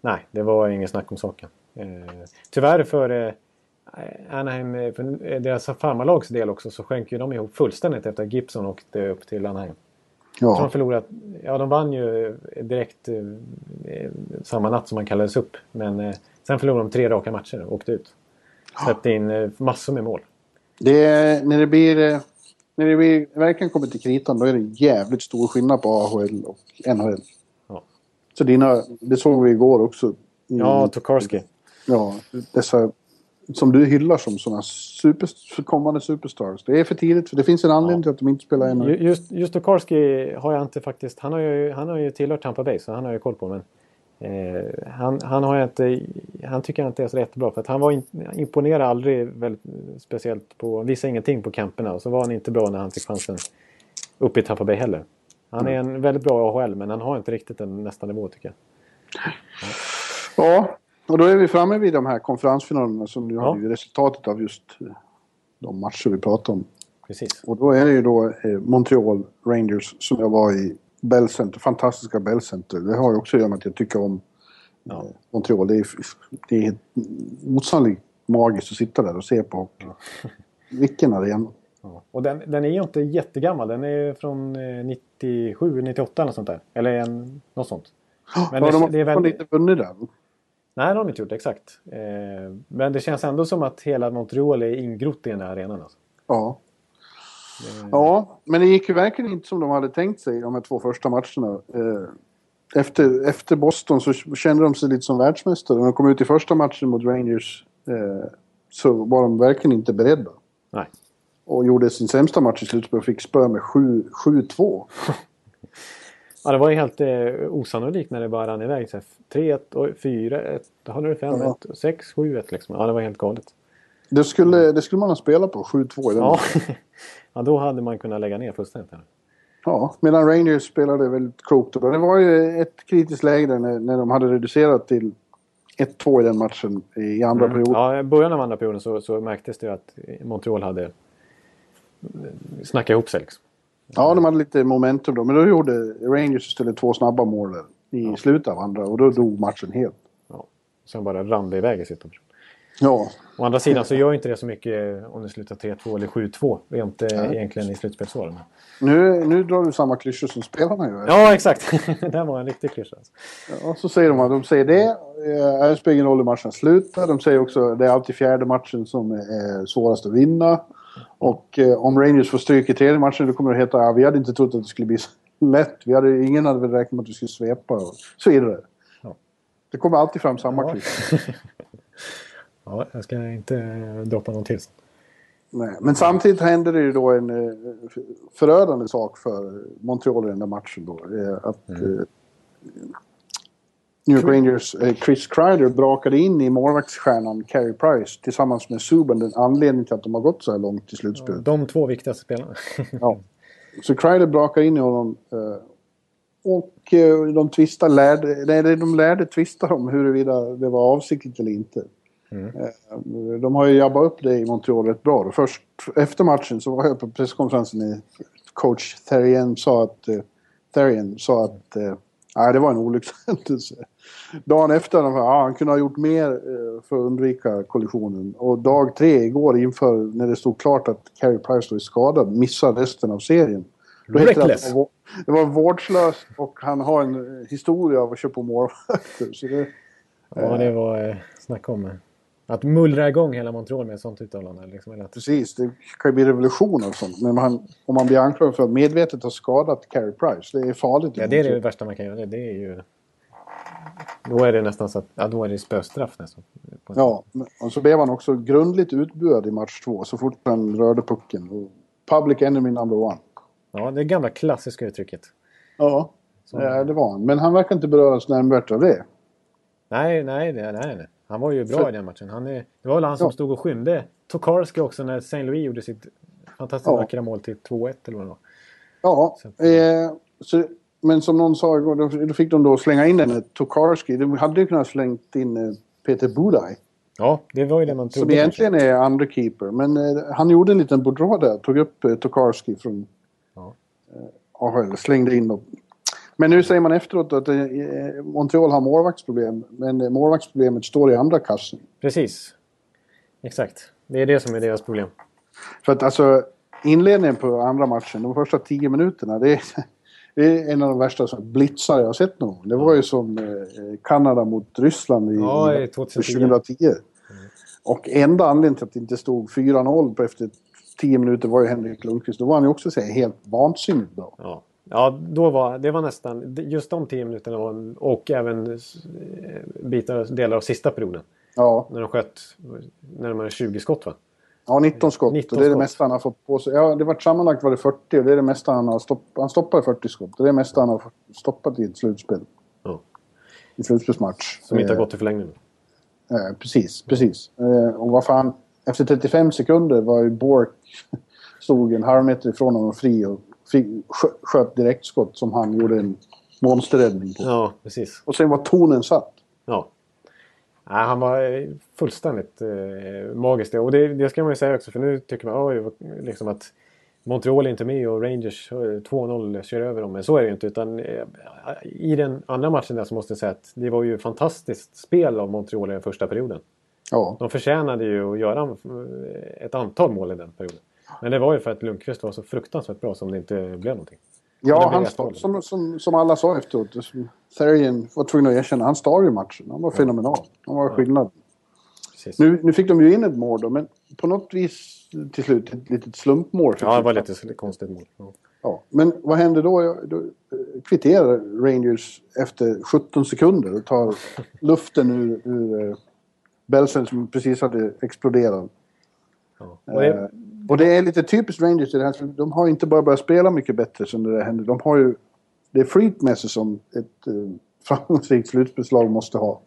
nej, det var ingen snack om saken. Eh, tyvärr för eh, Anaheim, eh, för deras farmarlags del också, så sjönk ju de ihop fullständigt efter att Gibson åkte upp till Anaheim. Så de Ja, förlorat, ja de vann ju eh, direkt eh, eh, samma natt som man kallades upp. Men eh, sen förlorade de tre raka matcher och åkte ut. Släppte in massor med mål. det är, när det blir... När blir, verkligen kommer till kritan, då är det jävligt stor skillnad på AHL och NHL. Ja, Så dina, det såg vi igår också. Mm. ja Tokarski. Ja, dessa som du hyllar som sådana super, kommande superstars. Det är för tidigt, för det finns en anledning till att de inte spelar ännu. Ju- Just, just Tokarski har jag inte faktiskt... Han har ju, han har ju tillhört Tampa Bay så han har jag ju koll på. Men eh, han, han har inte... Han tycker jag inte är så jättebra. För att han var in, imponerade aldrig väldigt speciellt på... Visade ingenting på camperna. Och så var han inte bra när han fick chansen uppe i Tampa Bay heller. Han är en väldigt bra AHL men han har inte riktigt den nästa nivå tycker jag. Ja, och då är vi framme vid de här konferensfinalerna som nu Ja. har ju resultatet av just eh, de matcher vi pratar om. Precis. Och då är det ju då eh, Montreal Rangers som jag var i Bell Center, fantastiska Bell Center. Det har ju också att göra med att jag tycker om eh, Montreal. Det är, det är osannolikt magiskt att sitta där och se på. Vilken arena. Ja. Och den, den är ju inte jättegammal. Den är från eh, 97, 98 eller sånt där. Eller en, något sånt. Men ja, det- de har det är väl- inte vunnit där. Nej, det har de inte gjort exakt. Eh, men det känns ändå som att hela Montreal är ingrott i den här arenan. Alltså. Ja. Ja, men det gick ju verkligen inte som de hade tänkt sig de här två första matcherna. Eh, Efter, efter Boston så kände de sig lite som världsmästare. När de kom ut i första matchen mot Rangers eh, så var de verkligen inte beredda. Nej. Och gjorde sin sämsta match i slutspelet och fick spö med 7 7-2. Ja, det var ju helt eh, osannolikt när det bara rann iväg. så här, 3-1, och 4-1, då hade det 5-1, 6-7-1 liksom. Ja, det var helt galet. Det skulle, det skulle man ha spelat på, 7-2 i den. Ja. ja, då hade man kunnat lägga ner fullständigt. Ja, medan Rangers spelade väldigt klokt. Det var ju ett kritiskt läge där när, när de hade reducerat till 1-2 i den matchen i andra perioden. Ja, i början av andra perioden så, så märktes det att Montreal hade snackat ihop sig. Liksom. Ja, de hade lite momentum då. Men då gjorde Rangers istället två snabba mål i slutet av andra och då dog matchen helt. Ja. Sen bara rann det iväg i sista matchen. Ja, Å andra sidan så gör inte det så mycket om det slutar 3-2 eller 7-2. Rent eh, egentligen i slutspelsåren. nu, nu drar du samma klyschor som spelarna gör. Ja, exakt. det var en riktig klyscha. Alltså. Ja, så säger de att de säger det. eh, Det spelar ingen roll hur matchen slutar. De säger också att det är alltid fjärde matchen som är svårast att vinna. Och eh, om Rangers får stryk i tredje matchen då kommer det heta ja, vi hade inte trott att det skulle bli så lätt. Vi hade, ingen hade väl räknat med att vi skulle svepa och så vidare. Ja. Det kommer alltid fram samma Ja. klyscha. Ja, jag ska inte droppa någon till. Nej, Men samtidigt hände det ju då en eh, förödande sak för Montreal i den där matchen då. eh, Att Mm. eh, New York Rangers eh, Chris Kreider brakade in i målvaktsstjärnan Carey Price tillsammans med Subban. Den anledningen till att de har gått så här långt i slutspelet. De två viktigaste spelarna. Ja. Så Kreider brakar in i honom. eh, Och de lärde, nej, de lärde tvista om huruvida det var avsiktligt eller inte. Eh, De har ju jabbat upp det i Montreal rätt bra. Först efter matchen så var jag på presskonferensen i coach Therien sa att, eh, Therien sa att eh, nej, det var en olyckshändelse. Dagen efter, han, ja, han kunde ha gjort mer eh, för att undvika kollisionen. Och dag tre igår inför, när det stod klart att Carey Price är skadad, missar resten av serien. Då Reckless. det var- Det var vårdslöst och han har en historia av att köpa målvakter. Ja, det var eh, snacka om. Att mullra igång hela Montreal med ett sånt uttalande. Liksom, eller att, Precis, det kan ju bli revolution och sånt. Men man, om man blir anklagad för att medvetet ha skadat Carey Price, det är farligt. ja, det är det värsta man kan göra. Det, är ju... Då är det nästan så att... Ja, då är det spöstraff nästan. Ja, och så blev han också grundligt utbuad i match två så fort han rörde pucken. Public enemy number one. ja, det gamla klassiska uttrycket. Ja, ja, det var han. Men han verkar inte beröras nämnvärt av det. Nej, nej, nej, nej. Han var ju bra För- i den matchen. Han är, det var väl han som Ja. stod och skymde Tokarski också när St. Louis gjorde sitt fantastiskt Ja. vackra mål till 2-1 eller vad det var. Ja, Så eh, så, men som någon sa igår, då, då fick de då slänga in den Tokarski. De hade ju kunnat slängt in eh, Peter Budaj. Ja, det var ju det man Som trodde. egentligen är andra keeper. Men eh, han gjorde en liten bourgeois där. Tog upp eh, Tokarski från Ja. eh, AHL. Slängde in dem. Men nu säger man efteråt att eh, Montreal har målvaktsproblem. Men eh, målvaktsproblemet står i andra kassen. Precis. Exakt. Det är det som är deras problem. För att alltså inledningen på andra matchen, de första tio minuterna. Det är, det är en av de värsta blitzar jag har sett någon gång. Det var ju som eh, Kanada mot Ryssland i, Ja, i i 2010. 2010. Och enda anledningen till att det inte stod 4-0 på efter 10 minuter var ju Henrik Lundqvist. Då var han ju också så här, helt vansinnigt bra. Ja, ja då var, det var nästan... Just de 10 minuterna var, och även eh, bitar, delar av sista perioden. Ja, När de sköt närmare 20 skott va? ja 19 skott. 19 och det är det mesta han har fått på sig. Ja, det var sammanlagt var det 40 och det är det mesta han har stoppat. Han stoppade 40 skott. Och det är det mesta han har stoppat i ett slutspel. Ja. I slutspelsmatch. Som inte har Eh, gått till förlängning. Eh, precis, precis. Eh, och vad fan, efter 35 sekunder var ju Bork stod en halv meter ifrån honom fri och sköt direktskott som han gjorde en monsterräddning på. Ja, precis. Och sen var tonen satt. Ja. Nej, han var eh, fullständigt eh, magisk. Och det, det ska man ju säga också, för nu tycker man oj, liksom att Montreal är inte med och Rangers eh, 2-0 kör över dem. Men så är det ju inte. Utan, eh, I den andra matchen där så måste jag säga att det var ju fantastiskt spel av Montreal i den första perioden. Ja, De förtjänade ju att göra eh, ett antal mål i den perioden. Men det var ju för att Lundqvist var så fruktansvärt bra som det inte blev någonting. ja blev han ett sta- mål. som, som, som alla sa efteråt. som Therrien var tvungen att erkänna. Han stal ju matchen. Han var fenomenal. Han var skillnad. Precis. Nu, nu fick de ju in ett mål då, men på något vis till slut ett litet slumpmål. Ja, det de. var lite konstigt mål. Ja. Ja, men vad händer då? Ja, Då eh, kvitterar Rangers efter 17 sekunder och tar luften ur, ur eh, Belsen som precis hade exploderat. Ja. Och det, Eh, och det är lite typiskt Rangers i det här. för De har inte bara börjat spela mycket bättre sen det där hände. De har ju... Det är flyt med sig som ett eh, framgångsrikt slutspelslag måste ha.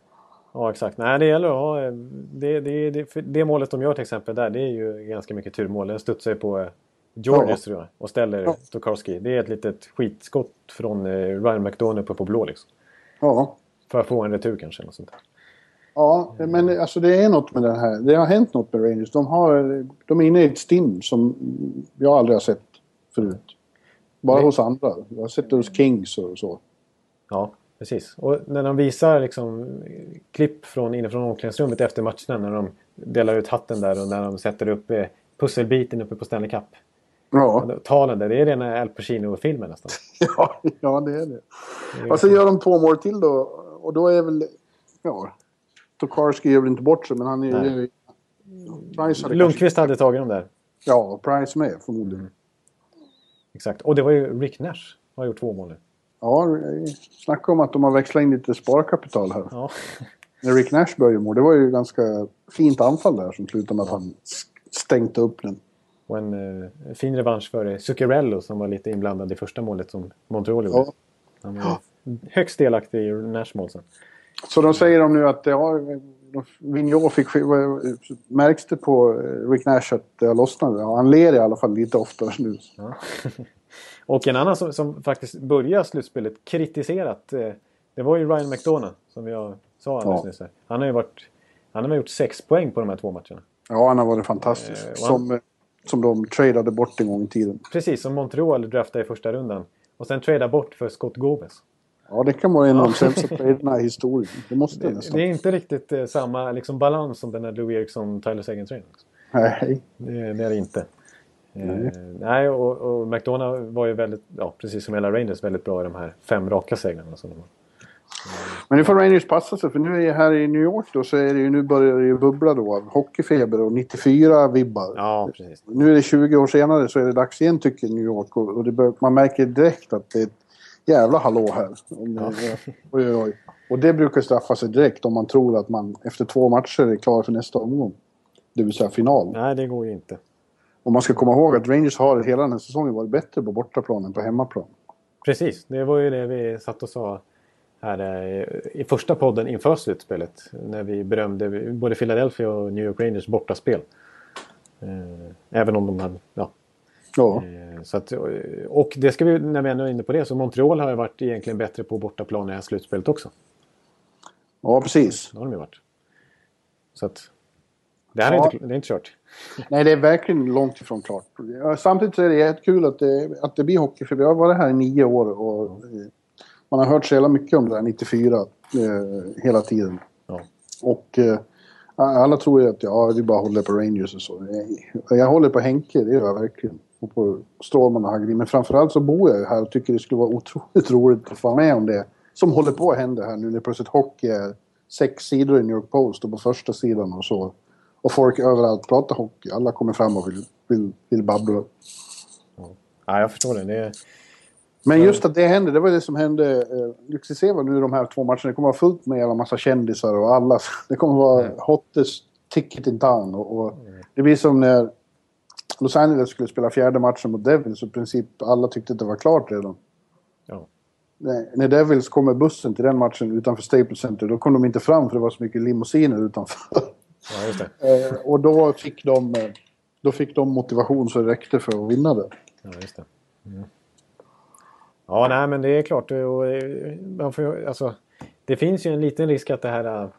Ja, exakt. Nej, det gäller att ha... eh, Det, det, det, det målet de gör till exempel där, det är ju ganska mycket turmål. Den studsar ju på eh, Georges jag och ställer Ja. Tokarski. Det är ett litet skitskott från eh, Ryan McDonough på, på blå liksom. Ja, För att få en retur kanske. Eller sånt där. Ja, men alltså det är något med det här. Det har hänt något med Rangers. De, har, de är inne i ett stim som jag aldrig har sett förut. Bara Nej. hos andra. Jag har sett det hos Kings och så. Ja, precis. Och när de visar liksom klipp från inifrån omklädningsrummet efter matcherna när de delar ut hatten där och när de sätter upp eh, pusselbiten uppe på Stanley Cup. Ja, Talen där, det är rena Al Pacino-filmen nästan. ja, ja det är det. Det är Och så liksom- gör de två mål till då. Och då är väl... Ja, Tokarski gör väl inte bort sig, men han är ju... Price hade Lundqvist hade tagit dem där. kanske- Ja, och Price med förmodligen. Exakt. Och det var ju Rick Nash har gjort två mål nu. Ja, snacka om att de har växlat in lite sparkapital här. Ja. När Rick Nash började mål, det var ju ganska fint anfall där som slutade med att han stänkte upp den. Och en eh, fin revansch för eh, Zuccarello som var lite inblandad i första målet som Montreal gjorde. Ja. Han var högst delaktig i Nash mål sen. Så de säger de nu att ja, Vigneault fick... Märks det på Rick Nash att det har lossnat? Ja, han ler i alla fall lite oftare nu. Ja. och en annan som, som faktiskt börjar slutspelet kritiserat. Eh, det var ju Ryan McDonough som jag sa alldeles Ja. nyss. här. Han har ju varit... Han har gjort sex poäng på de här två matcherna. Ja, han har varit fantastisk. Eh, han- Som, som de tradade bort en gång i tiden. Precis som Montreal draftade i första rundan. Och sen trada bort för Scott Gomez. Ja, det kan vara en av de sämsta traderna i historien. Det måste det Det, nästan. det är inte riktigt eh, samma liksom, balans som den här Lou Eriksson Tyler Seguin trade. Nej. Det, det är det inte. Eh, nej, och, och McDonough var ju väldigt, ja, precis som hela Rangers, väldigt bra i de här fem raka segrarna. Som de har. Men nu får Rangers passa sig för nu är här i New York då så är det ju, nu börjar det ju bubbla då av hockeyfeber och 94-vibbar. Ja, precis. Nu är det 20 år senare så är det dags igen tycker New York och, och det bör, man märker direkt att det är ett jävla hallå här. Oj, oj, oj. Och det brukar straffa sig direkt om man tror att man efter två matcher är klar för nästa omgång. Det vill säga final. Nej, det går ju inte. Och man ska komma ihåg att Rangers har hela den här säsongen varit bättre på bortaplan än på hemmaplan. Precis, det var ju det vi satt och sa här eh, i första podden inför slutspelet. När vi berömde både Philadelphia och New York Rangers bortaspel. Eh, även om de hade, ja. Ja, Eh, så att, och det ska vi, när vi ändå är inne på det, så Montreal har ju varit egentligen bättre på bortaplan i det här slutspelet också. ja precis. Det har de ju varit. Så att, det här är, Ja. inte, det är inte kört. Nej, det är verkligen långt ifrån klart. Samtidigt så är det jättekul att det, att det blir hockey, för vi har varit här i nio år och eh, man har hört så jävla mycket om det där 94 eh, hela tiden. Ja. Och eh, alla tror ju att ja, vi bara håller på Rangers och så. Jag håller på Henke, det gör jag verkligen. Och på Strålman och Hagrin. Men framförallt så bor jag ju här och tycker det skulle vara otroligt roligt att få vara med om det. Som håller på att hända här nu när plötsligt hockey är sex sidor i New York Post och på första sidan och så. Och folk överallt pratar hockey. Alla kommer fram och vill, vill, vill babbla. Ja, jag förstår det. det är, Men just att det hände, det var det som hände. Eh, du ska se vad nu de här två matcherna, det kommer vara fullt med en massa kändisar och alla. Det kommer vara Mm. hottest ticket in town. Och, och det blir som när Los Angeles skulle spela fjärde matchen mot Devils och i princip alla tyckte att det var klart redan. ja. När, när Devils kom med bussen till den matchen utanför Staples Center, då kom de inte fram för det var så mycket limousiner utanför. ja, just det. Eh, och då fick, de, eh, då fick de motivation så det räckte för att vinna det. Ja, just det. Mm. Ja, nej, men det är klart. Och, eh, man får, alltså, det finns ju en liten risk att det här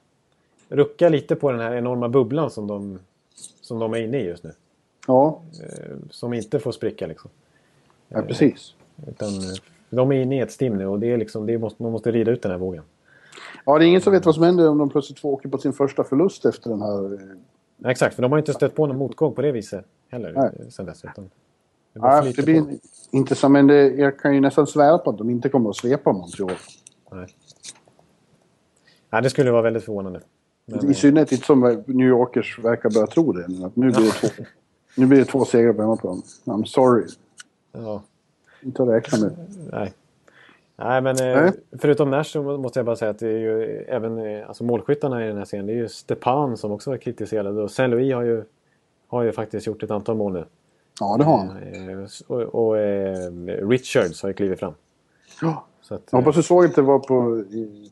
ruckar lite på den här enorma bubblan som de, som de är inne i just nu. Ja, Eh, Som inte får spricka liksom. ja precis. Utan, eh, de är inne i ett stim nu och det är liksom, det måste, man måste rida ut den här vågen. Ja, det är ingen som vet vad som händer om de plötsligt får åka på sin första förlust efter den här... eh, Ja, exakt, för de har inte stött på någon motgång på det viset heller Nej. eh, sen dess. Utan det flyter det blir intressant, men det, jag kan ju nästan svära på att de inte kommer att svepa Montreal. Nej. Nej, det skulle vara väldigt förvånande. Men, I eh, synnerhet inte som New Yorkers verkar börja tro det. nu, Att nu, blir det två, nu blir det två segrar på hemmaplan. I'm sorry. ja. Inte att räkna med. Nej. Nej, men eh, Nej. förutom Nash så måste jag bara säga att det är ju även eh, alltså målskyttarna i den här serien. Det är ju Stepan som också var kritiserad och Saint-Louis har ju, har ju faktiskt gjort ett antal mål nu. Ja, det har han. Eh, och och eh, Richards har ju klivit fram. Ja. Så att, Jag hoppas du såg att det var på, i,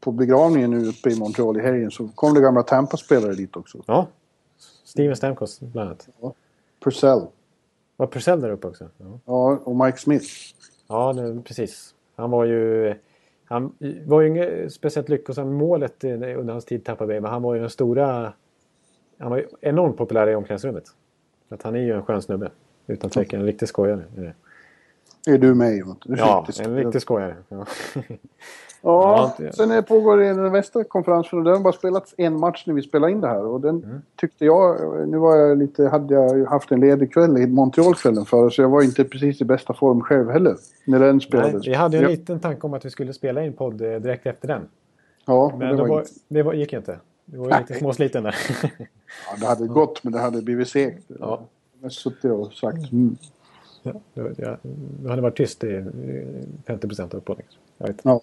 på begravningen nu uppe i Montreal i helgen. Så kom det gamla Tampa-spelare dit också. ja. Steven Stamkos bland annat. Purcell. Var Purcell där uppe också? Ja, Ja, och Mike Smith. ja det, precis. Han var ju... Han var ju inget speciellt lyckosamt målet under hans tid i Tampa Bay, men han var ju den stora... Han var ju enormt populär i omklädningsrummet. Att han är ju en skön snubbe. Utan tvekan, en riktig skojare. Är du med Jonas? Ja, en riktig skojare. Ja. Ja, sen pågår det en västerkonferens och den har bara spelats en match när vi spelar in det här. Och den mm. tyckte jag, nu var jag lite, hade jag haft en ledig kväll i Montreal-kvällen för så jag var inte precis i bästa form själv heller. När den spelades. Nej, vi hade en liten tanke om att vi skulle spela in podd eh, direkt efter den. Ja, men det, var, var, det var, gick inte. Det var ju lite småsliten där. ja, det hade gått men det hade blivit segt. Ja. Jag suttit och sagt mm. Ja, du hade varit tyst i 50 procent av vet. Ja.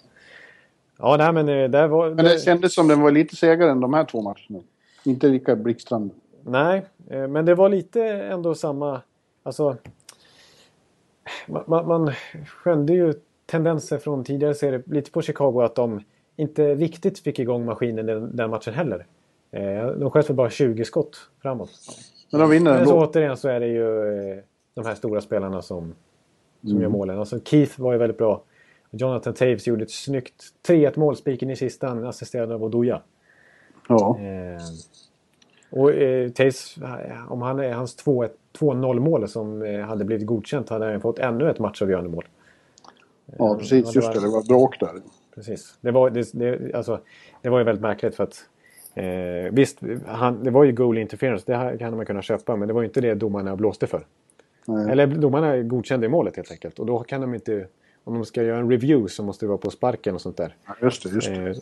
Ja, nej, men eh, det var... Men det kändes som den var lite segare än de här två matcherna. Inte lika blixtrande. Nej, eh, men det var lite ändå samma... Alltså... Man, man skönde ju tendenser från tidigare serier lite på Chicago att de inte riktigt fick igång maskinen den, den matchen heller. Eh, de sköt väl bara 20 skott framåt. Men de vinner ändå. Men så återigen så är det ju de här stora spelarna som, som mm. gör målen. Alltså Keith var ju väldigt bra. Jonathan Taves gjorde ett snyggt 3-1 mål, spiken i kistan, assisterad av Oduya. Ja. Eh, och eh, Taves, om han är hans 2-0 mål som eh, hade blivit godkänt hade han fått ännu ett matchavgörande mål. Ja, precis. Just det. Det var bråk där. Precis. Det var, det, det, alltså, det var ju väldigt märkligt för att eh, visst, han, det var ju goal interference. Det här kan man kunna köpa. Men det var ju inte det domarna blåste för. Nej. Eller domarna godkände målet helt enkelt. Och då kan de inte om de ska göra en review så måste det vara på sparken och sånt där. Ja, just det, just det. Eh,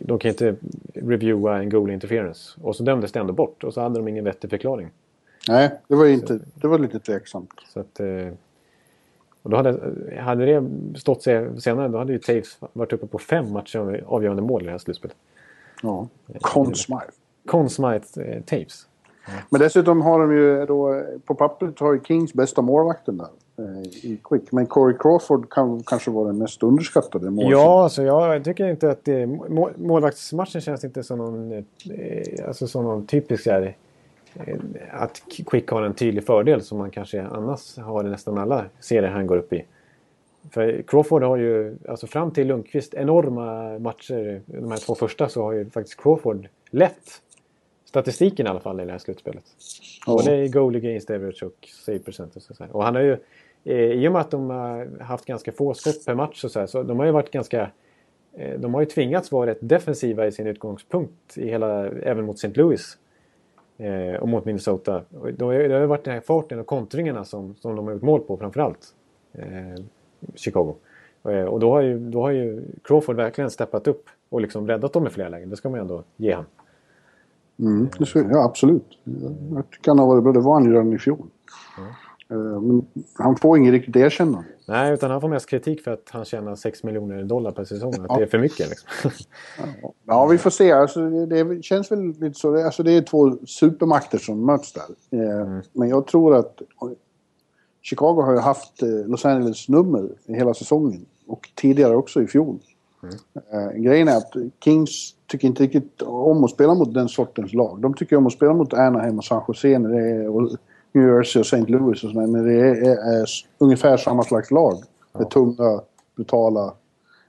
de kan inte reviewa en goal interference. Och så dömdes det ändå bort och så hade de ingen vettig förklaring. Nej, det var, inte, det var lite tveksamt. Så att, eh, och då hade, hade det stått sig senare då hade ju Taves varit uppe på fem matcher avgörande mål i det här slutspelet. Ja, Conn Smythe. Conn Smythe eh, Taves. Men dessutom har de ju då, på pappret har ju Kings bästa målvakten där. Eh, i Quick. Men Corey Crawford kan kanske vara den mest underskattade målvakten. Ja, alltså jag tycker inte att det, målvaktsmatchen känns inte som någon, eh, alltså som någon typisk här, eh, att Quick har en tydlig fördel som man kanske annars har i nästan alla serier han går upp i. För Crawford har ju, alltså fram till Lundqvist, enorma matcher. De här två första så har ju faktiskt Crawford lett statistiken i alla fall i det här slutspelet. Ja. Både i goal against average och save percentage. Och han har ju I och med att de har haft ganska få skott per match och så, här, så de har ju varit ganska... Eh, de har ju tvingats vara rätt defensiva i sin utgångspunkt, i hela, även mot St. Louis. Eh, och mot Minnesota. Det har ju varit den här farten och kontringarna som, som de har gjort mål på framförallt. Eh, Chicago. Eh, och då har, ju, då har ju Crawford verkligen steppat upp och liksom räddat dem i flera lägen. Det ska man ju ändå ge honom. Mm, ja, absolut. Jag tycker han har varit bra. Det var han ju redan i fjol. Mm. Eh, men han får inget riktigt erkännande. Nej, utan han får mest kritik för att han tjänar 6 miljoner dollar per säsong. Att det är för mycket liksom. ja, vi får se. Alltså, det, känns väl lite så. Alltså, det är två supermakter som möts där. Eh, mm. Men jag tror att Chicago har ju haft eh, Los Angeles nummer hela säsongen. Och tidigare också i fjol. Mm. grejen är att Kings tycker inte riktigt om att spela mot den sortens lag. De tycker om att spela mot Anaheim och San Jose när det är, New Jersey och St. Louis och sådär. Men det är, är, är, ungefär samma slags lag. Ja. Med tunga, brutala.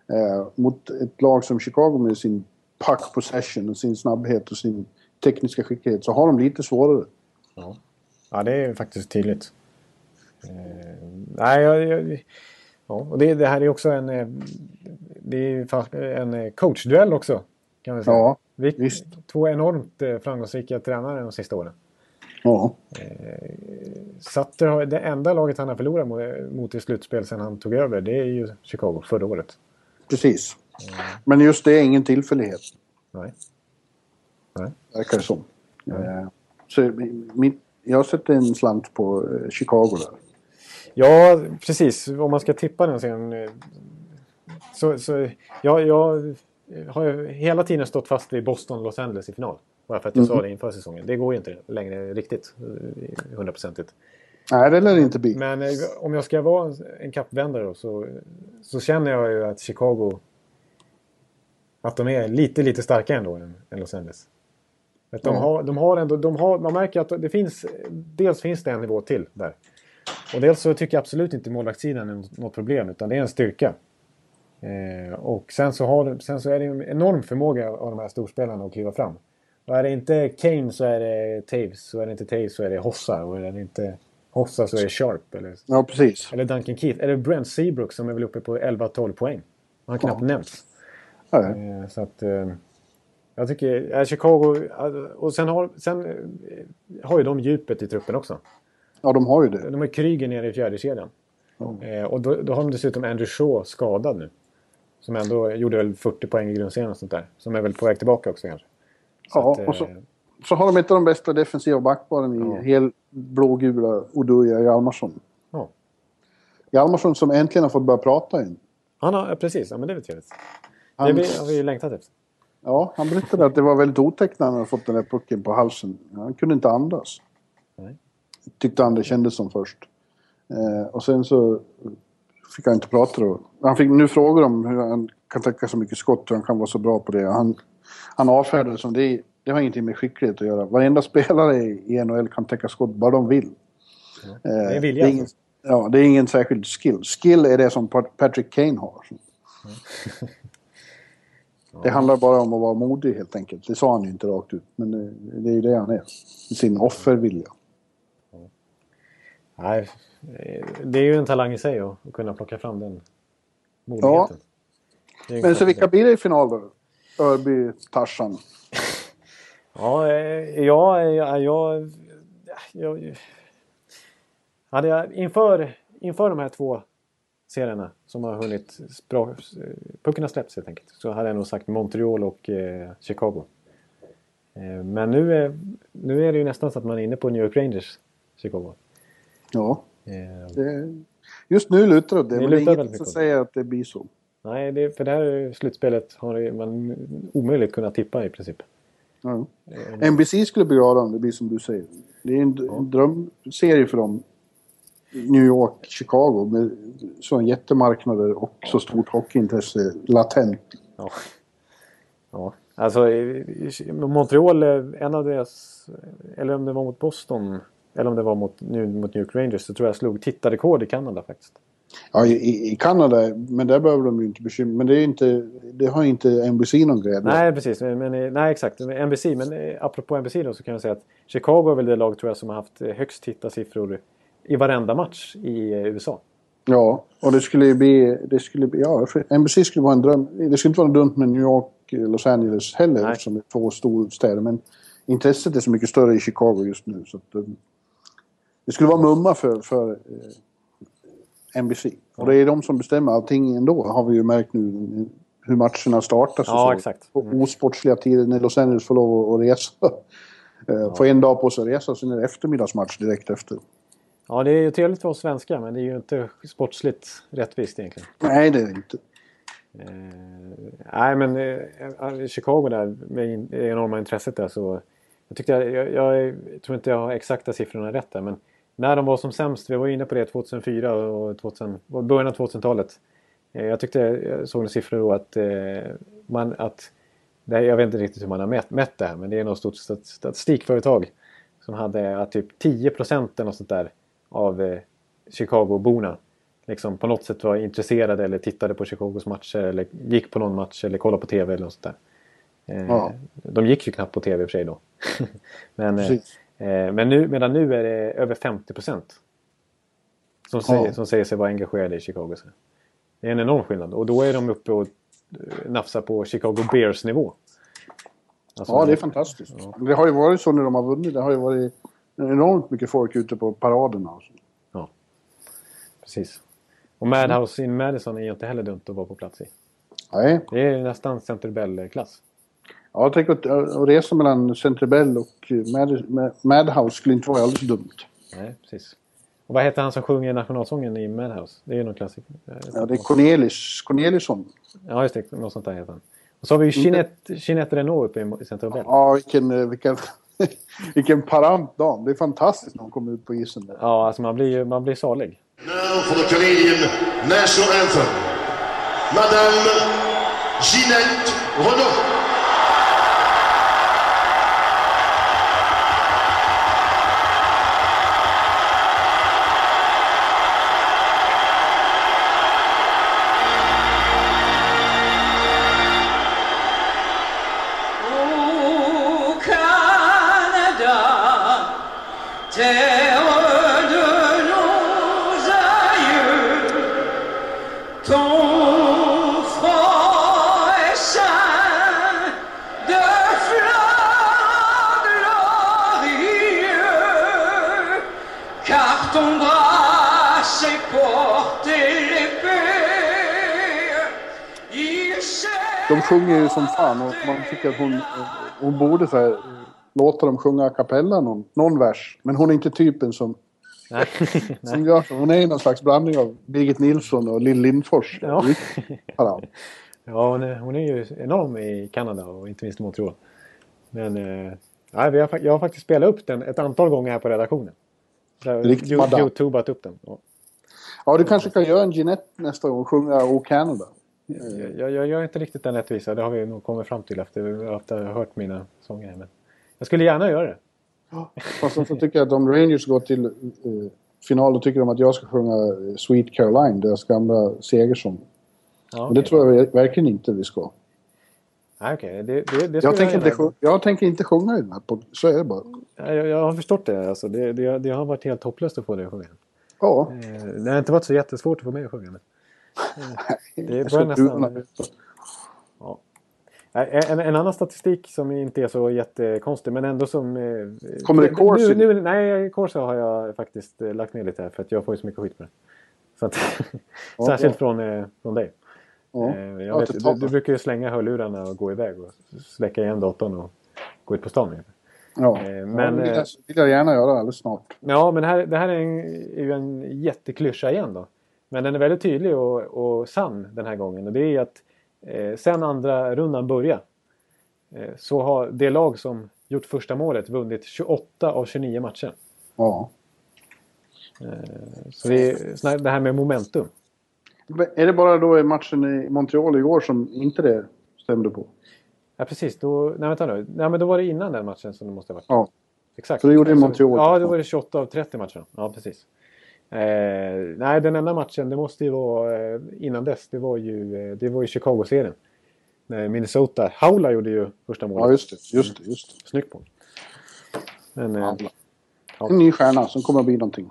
Eh, mot ett lag som Chicago med sin puck possession och sin snabbhet och sin tekniska skicklighet så har de lite svårare. Ja, ja det är faktiskt tydligt. Eh, nej, jag, jag, ja, och det, det, här är också en, eh, det är en eh, coachduell också. Kan man säga. Ja, Vi, visst. Två enormt eh, framgångsrika tränare de sista åren. Ja. Eh, Sutter har, det enda laget han har förlorat mot, i slutspel sen han tog över det är ju Chicago förra året. Precis. Mm. Men just det är ingen tillfällighet. Nej. Nej. Verkar som. Eh, så min, jag sätter en slant på eh, Chicago där. Ja, precis. Om man ska tippa den sen. Så, så ja, jag har hela tiden stått fast vid Boston-Los Angeles i final. Bara för att jag mm. sa det inför säsongen. Det går ju inte längre riktigt eh, hundraprocentigt. Nej, det lär det inte bli. Men eh, om jag ska vara en kappvändare då så, så känner jag ju att Chicago... Att de är lite, lite starkare ändå än, än Los Angeles. Att de, ja. har, de har ändå, de har, man märker att det finns... Dels finns det en nivå till där. Och dels så tycker jag absolut inte målvaktssidan är något problem utan det är en styrka. Eh, och sen så, har, sen så är det en enorm förmåga av de här storspelarna att kliva fram. Och är det inte Kane så är det Taves. Och är det inte Taves så är det Hossa. Och är det inte Hossa så är det Sharp. Eller, Ja, precis. eller Duncan Keith. Eller Brent Seabrook som är väl uppe på 11-12 poäng. Han har knappt Ja. nämnts. Ja, Eh, så att... Eh, jag tycker... Eh, Chicago... Och sen har, sen har ju de djupet i truppen också. ja, de har ju det. De har Kryger nere i fjärde kedjan. Ja. Eh, och då, då har de dessutom Andrew Shaw skadad nu. Som ändå gjorde väl 40 poäng i grundserien och sånt där. Som är väl på väg tillbaka också kanske. Ja, att, och så- eh, Så har de inte de bästa defensiva backparen i Ja. hel blågula Oduya Hjalmarsson. ja. Hjalmarsson som äntligen har fått börja prata igen. Han har, precis, ja, men det är väl trevligt. Han, Det vi- har vi ju längtat efter. ja, han berättade att det var väldigt otäckt när han hade fått den där pucken på halsen. Han kunde inte andas. Nej. Tyckte han det kändes som först. Eh, och sen så fick han inte prata då. Han fick nu frågor om hur han kan täcka så mycket skott och han kan vara så bra på det. Han, han avfärdade det som det, det har ingenting med skicklighet att göra. Varenda spelare i NHL kan täcka skott bara de vill. Eh, Det är vilja det är alltså. ingen, Ja, det är ingen särskild skill. Skill är det som Pat- Patrick Kane har. Det handlar bara om att vara modig helt enkelt. Det sa han ju inte rakt ut. Men det, det är ju det han är. Sin offervilja. Nej, eh, det är ju en talang i sig att, kunna plocka fram den modigheten. Ju Men så vilka blir det i final då? Örby, Tarzan. Ja, eh, ja, ja, jag, jag, hade jag inför, inför de här två serierna som har hunnit bra, pucken har släppts helt enkelt. Så hade jag nog sagt Montreal och eh, Chicago. Eh, men nu är, nu är det ju nästan så att man är inne på New York Rangers, Chicago. Ja, Eh, det, just nu lutar det det. Är lutar inget som säger att det blir så. Nej, det, för det här slutspelet har man omöjligt kunnat tippa i princip. Ja. Eh, NBC skulle bli glada om det blir som du säger. Det är en, en drömserie för dem. New York, Chicago med så jättemarknader och så stort hockeyintresse latent. Ja. ja. Alltså Montreal, en av deras... Eller om det var mot Boston. Eller om det var mot, nu, mot New York Rangers. Så tror jag slog tittarrekord i Kanada faktiskt. Ja, i- i, Kanada, men där behöver de ju inte bekymra Men det, är inte, det har inte NBC någon glädje. Nej, precis. Men, nej, exakt. NBC. Men eh, apropå NBC då så kan jag säga att Chicago är väl det lag tror jag som har haft eh, högst tittarsiffror i varenda match i eh, USA. Ja, och det skulle ju bli... Det skulle bli ja, NBC skulle vara en dröm. Det skulle inte vara dumt med New York, Los Angeles heller Nej. det är två storstäder. Men intresset är så mycket större i Chicago just nu. Så att, det skulle vara mumma för, för NBC. Och det är de som bestämmer allting ändå, har vi ju märkt nu. Hur matcherna startas och Ja, så. exakt. På osportsliga tider när Los Angeles får lov att resa. Eh, Få en dag på sig att resa, sen är det eftermiddagsmatch direkt efter. Ja, det är ju trevligt för oss svenskar men det är ju inte sportsligt rättvist egentligen. Nej, det är det inte. Eh, nej, men eh, Chicago där med det enorma intresset där så... Jag, tyckte jag, jag, jag tror inte jag har exakta siffrorna rätt där men när de var som sämst, vi var inne på det 2004 och 2000, början av 2000-talet. Eh, jag tyckte jag såg några siffror då att eh, man att det, jag vet inte riktigt hur man har mätt, mätt det här men det är något stort stat- statistikföretag som hade att typ 10 eller något sånt där av eh, Chicago-borna liksom på något sätt var intresserade eller tittade på Chicagos matcher eller gick på någon match eller kollade på TV eller något sånt där. Ja. De gick ju knappt på TV i och för sig då. men, Precis. Eh, men nu, medan nu är det över 50 procent. Som, säger, Ja. som säger sig vara engagerade i Chicago. Det är en enorm skillnad. Och då är de uppe och eh, nafsar på Chicago Bears nivå. Alltså, Ja, det är fantastiskt. Det har ju varit så när de har vunnit. Det har ju varit enormt mycket folk ute på paraderna. och så. Ja, precis. Och Madhouse in Madison är ju inte heller dumt att vara på plats i. Nej, Det är nästan Center Bell-klass. Ja, jag tänker att att resa mellan Centerbell och Mad, Mad, Madhouse skulle inte vara alldeles dumt. Nej, precis. Och vad heter han som sjunger nationalsången i Madhouse? Det är ju någon klassiker. Ja, det är Cornelis, Cornelisson. Ja, just det. Något sånt där heter han. Och så har vi ju Jeanette, Jeanette Renault uppe i Center Bell. Ja, vilken, vilken, vilken parant dam. Det är fantastiskt när hon kommer ut på isen. Där. Ja, alltså man blir ju man blir salig. Now for the Canadian national anthem. Madame Ginette Renault. Ju som fan och man tycker att hon, hon borde så här, låta dem sjunga a cappella någon, någon vers. Men hon är inte typen som, Nej. som gör så. Hon är någon slags blandning av Birgit Nilsson och Lill Lindfors. Ja. Ja. Ja, hon är, hon är ju enorm i Kanada och inte minst i Montreal. Men eh, nej, vi har, jag har faktiskt spelat upp den ett antal gånger här på redaktionen. Riktigt. Youtubat upp den. Ja. ja, du kanske kan göra en Ginette nästa gång och sjunga O Canada. Jag, jag, jag gör inte riktigt den rättvisa. Det har vi nog kommit fram till efter att ha hört mina sånger. Men jag skulle gärna göra det. Fast så tycker jag att om Rangers går till eh, final då tycker de att jag ska sjunga eh, Sweet Caroline, deras gamla segersång. Ja, Och det okej. tror jag verkligen inte vi ska. Nej, okej. Det, det, det Jag tänker, inte, gärna- sjunga, jag tänker inte sjunga i den här podden. Så är det bara. Ja, Jag, jag har förstått det. Alltså, det, det. Det har varit helt hopplöst att få det att sjunga. Ja. Eh, Det har inte varit så jättesvårt att få mig att sjunga. Men... Det börjar nästan... Nej, En, en annan statistik som inte är så jättekonstig men ändå som... eh, Kommer det Corsi? Nu, nu, nej, Corsi har jag faktiskt eh, lagt ner lite här för att jag får ju så mycket skit på det. Så att, Ja, särskilt bra. från, eh, från dig. Ja. Jag Ja, vet, du, du brukar ju slänga hörlurarna och gå iväg och släcka igen datorn och gå ut på stan. Ja. Men, ja, det vill, jag, gärna göra alldeles snart. Ja, men här, det här är, en, är ju en jätteklyscha igen då. Men den är väldigt tydlig och, och sann den här gången. Och det är att eh, sen andra rundan började eh, så har det lag som gjort första målet vunnit 28 av 29 matcher. Ja. Så det är det här med momentum. Men Är det bara då i matchen i Montreal igår som inte det stämde på? Ja, precis. Då, nej, vänta nu. Nej, men då var det innan den matchen som det måste ha varit. Ja. Exakt. Så det gjorde i Montreal. Ja, då var det 28 av 30 matcher. Ja, precis. Eh, nej, den enda matchen, det måste ju vara eh, innan dess. Det var ju, eh, det var ju Chicago-serien. Minnesota. Haula gjorde ju första målet. Ja, just det. Just det, just det. Snyggt på. Men eh, Ja. Ja. En ny stjärna som kommer att bli någonting.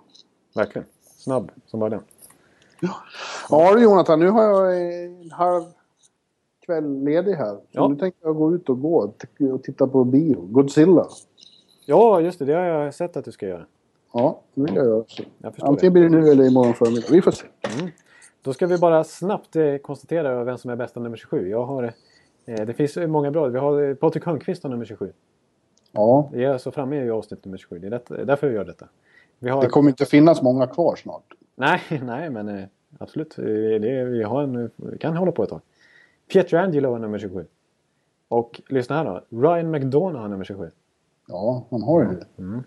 verkligen. Snabb som bara den. Ja du Jonathan, nu har jag en halv kväll ledig här. Så Ja. nu tänkte jag gå ut och gå och titta på bio. Godzilla. Ja, just det. Det har jag sett att du ska göra. Ja, det vill jag göra. Så. Jag Antingen blir det nu eller imorgon förmiddag. Vi får se. Då ska vi bara snabbt eh, konstatera vem som är bästa nummer 27. Jag har, eh, det finns många bra. Vi har eh, Patrik Hörnqvist nummer 27. Ja, Vi är så framme i avsnitt nummer 27. Det är därför vi gör detta. Vi har... det kommer inte finnas många kvar snart. Nej, nej, men absolut. Det, vi, har en, vi kan hålla på ett tag. Pietrangelo har nummer 27. Och lyssna här då. Ryan McDonough har nummer 27. Ja, man har ju det. Eh,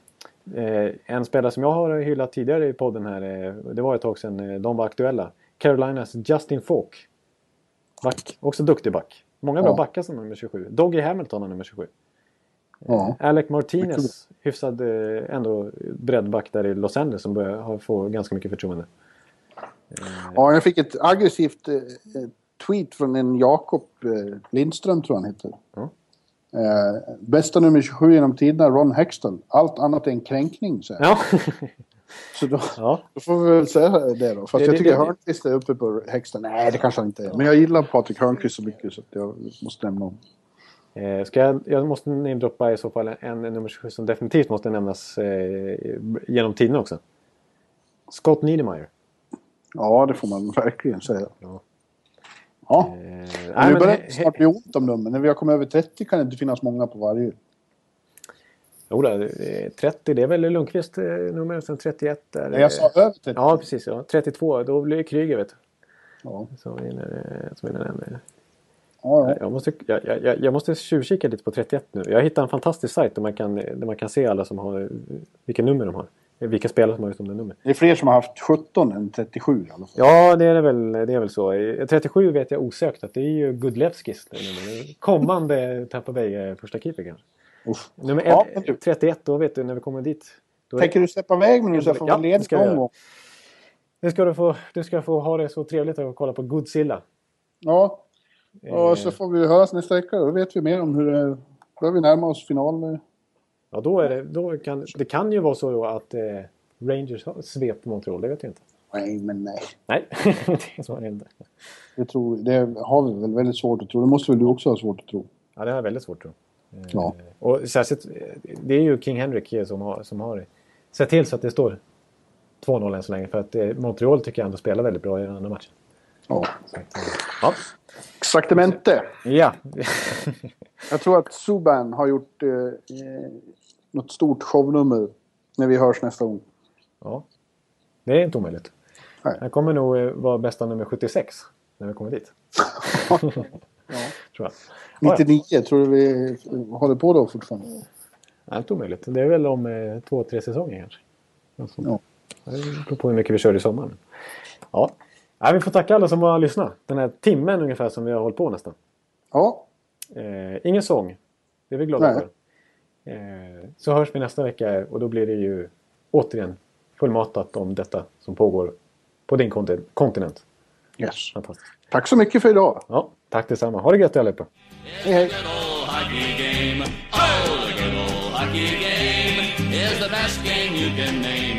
en spelare som jag har hyllat tidigare i podden här. Eh, det var ett tag sedan eh, de var aktuella. Carolinas Justin Falk. Back. Också duktig back. Många bra Ja. backar som nummer 27. Doggy Hamilton har nummer 27. Ja. Alec Martinez, hyfsad eh, ändå breddback där i Los Angeles som börjar få ganska mycket förtroende. ja, jag fick ett aggressivt eh, eh, tweet från en Jakob eh, Lindström, tror jag han heter. Ja. Eh, bästa nummer 27 genom tiderna, Ron Hextall. Allt annat är en kränkning, säger. Ja, Så då, ja. då får vi väl säga det då. Fast Det- jag det- tycker det- Hörnqvist är uppe på Hextall. Nej, det kanske han inte är. Men jag gillar Patrik Hörnqvist så mycket så jag måste nämna honom. Eh, ska jag, jag måste namedroppa i så fall en, en nummer 27 som definitivt måste nämnas eh, genom tiden också. Scott Niedermayer. Ja, det får man verkligen säga. Ja. Ja. Eh, Men nej, nu men, börjar det snart bli ont om nummer. När vi har kommit över 30 kan det inte finnas många på varje. Eh, 30 det är väl Lundqvist eh, nummer, sen 31 där. Men jag sa över 30. Ja, precis. Ja. 32, då blir det Kryger vet du. Ja. Som vinner, eh, som vinner den. eh. Ja, ja. Jag måste, jag, jag- jag måste tjuvkika lite på 31 nu. Jag hittade en fantastisk sajt där man kan, där man kan se alla som har, vilka nummer de har. Vilka spelare som har just de där numren. Det är fler som har haft 17 än 37 i alla fall. Ja, det är, väl, det är väl så. Eh, 37 vet jag osökt att det är ju Gudlevskis. Kommande Tampa Bay eh, första keeper kanske. Uff. Nummer Ja, ett- men du- 31, då vet du när vi kommer dit. Är, Tänker du släppa iväg mig nu så jag får Ja, ledig någon gång? nu, ska du få, du ska få ha det så trevligt att kolla på Godzilla. Ja. Eh, Och så får vi höras nästa vecka. Då vet vi mer om hur det... Då är vi närmar oss final. Ja, då är det, då kan, det kan ju vara så att eh, Rangers har svept Montreal, det vet jag inte. Nej, men nej. Nej, det var det inte. Det, tror, det har vi väl väldigt svårt att tro. Det måste väl du också ha svårt att tro. Ja, det har jag väldigt svårt att tro. Eh, Ja. Och särskilt, eh, det är ju King Henrik eh, som har, som har sett till så att det står 2-0 än så länge. För att Montreal tycker jag ändå spelar väldigt bra i den andra matchen. Ja. Ja. Saktamente. Ja. Jag tror att Subban har gjort eh, något stort shownummer när vi hörs nästa gång. ja. Det är inte omöjligt. Nej. Han kommer nog eh, vara bästa nummer 76 när vi kommer dit. Tror jag. Ja, ja. 99, tror du vi håller på då fortfarande? Är inte omöjligt. Det är väl om eh, två, tre säsonger kanske. Alltså, Ja. Det beror på hur mycket vi kör i sommaren. Ja. ja. Vi får tacka alla som har lyssnat. Den här timmen ungefär som vi har hållit på nästan. Ja, Eh, ingen sång. Det är vi glada Nej. för. Eh, så hörs vi nästa vecka och då blir det ju återigen fullmatat om detta som pågår på din konti- kontinent. yes. Fantastiskt. Tack så mycket för idag. Ja, tack detsamma. Ha det gött allihopa. Hej, hej. Hockey game is the best game you can name.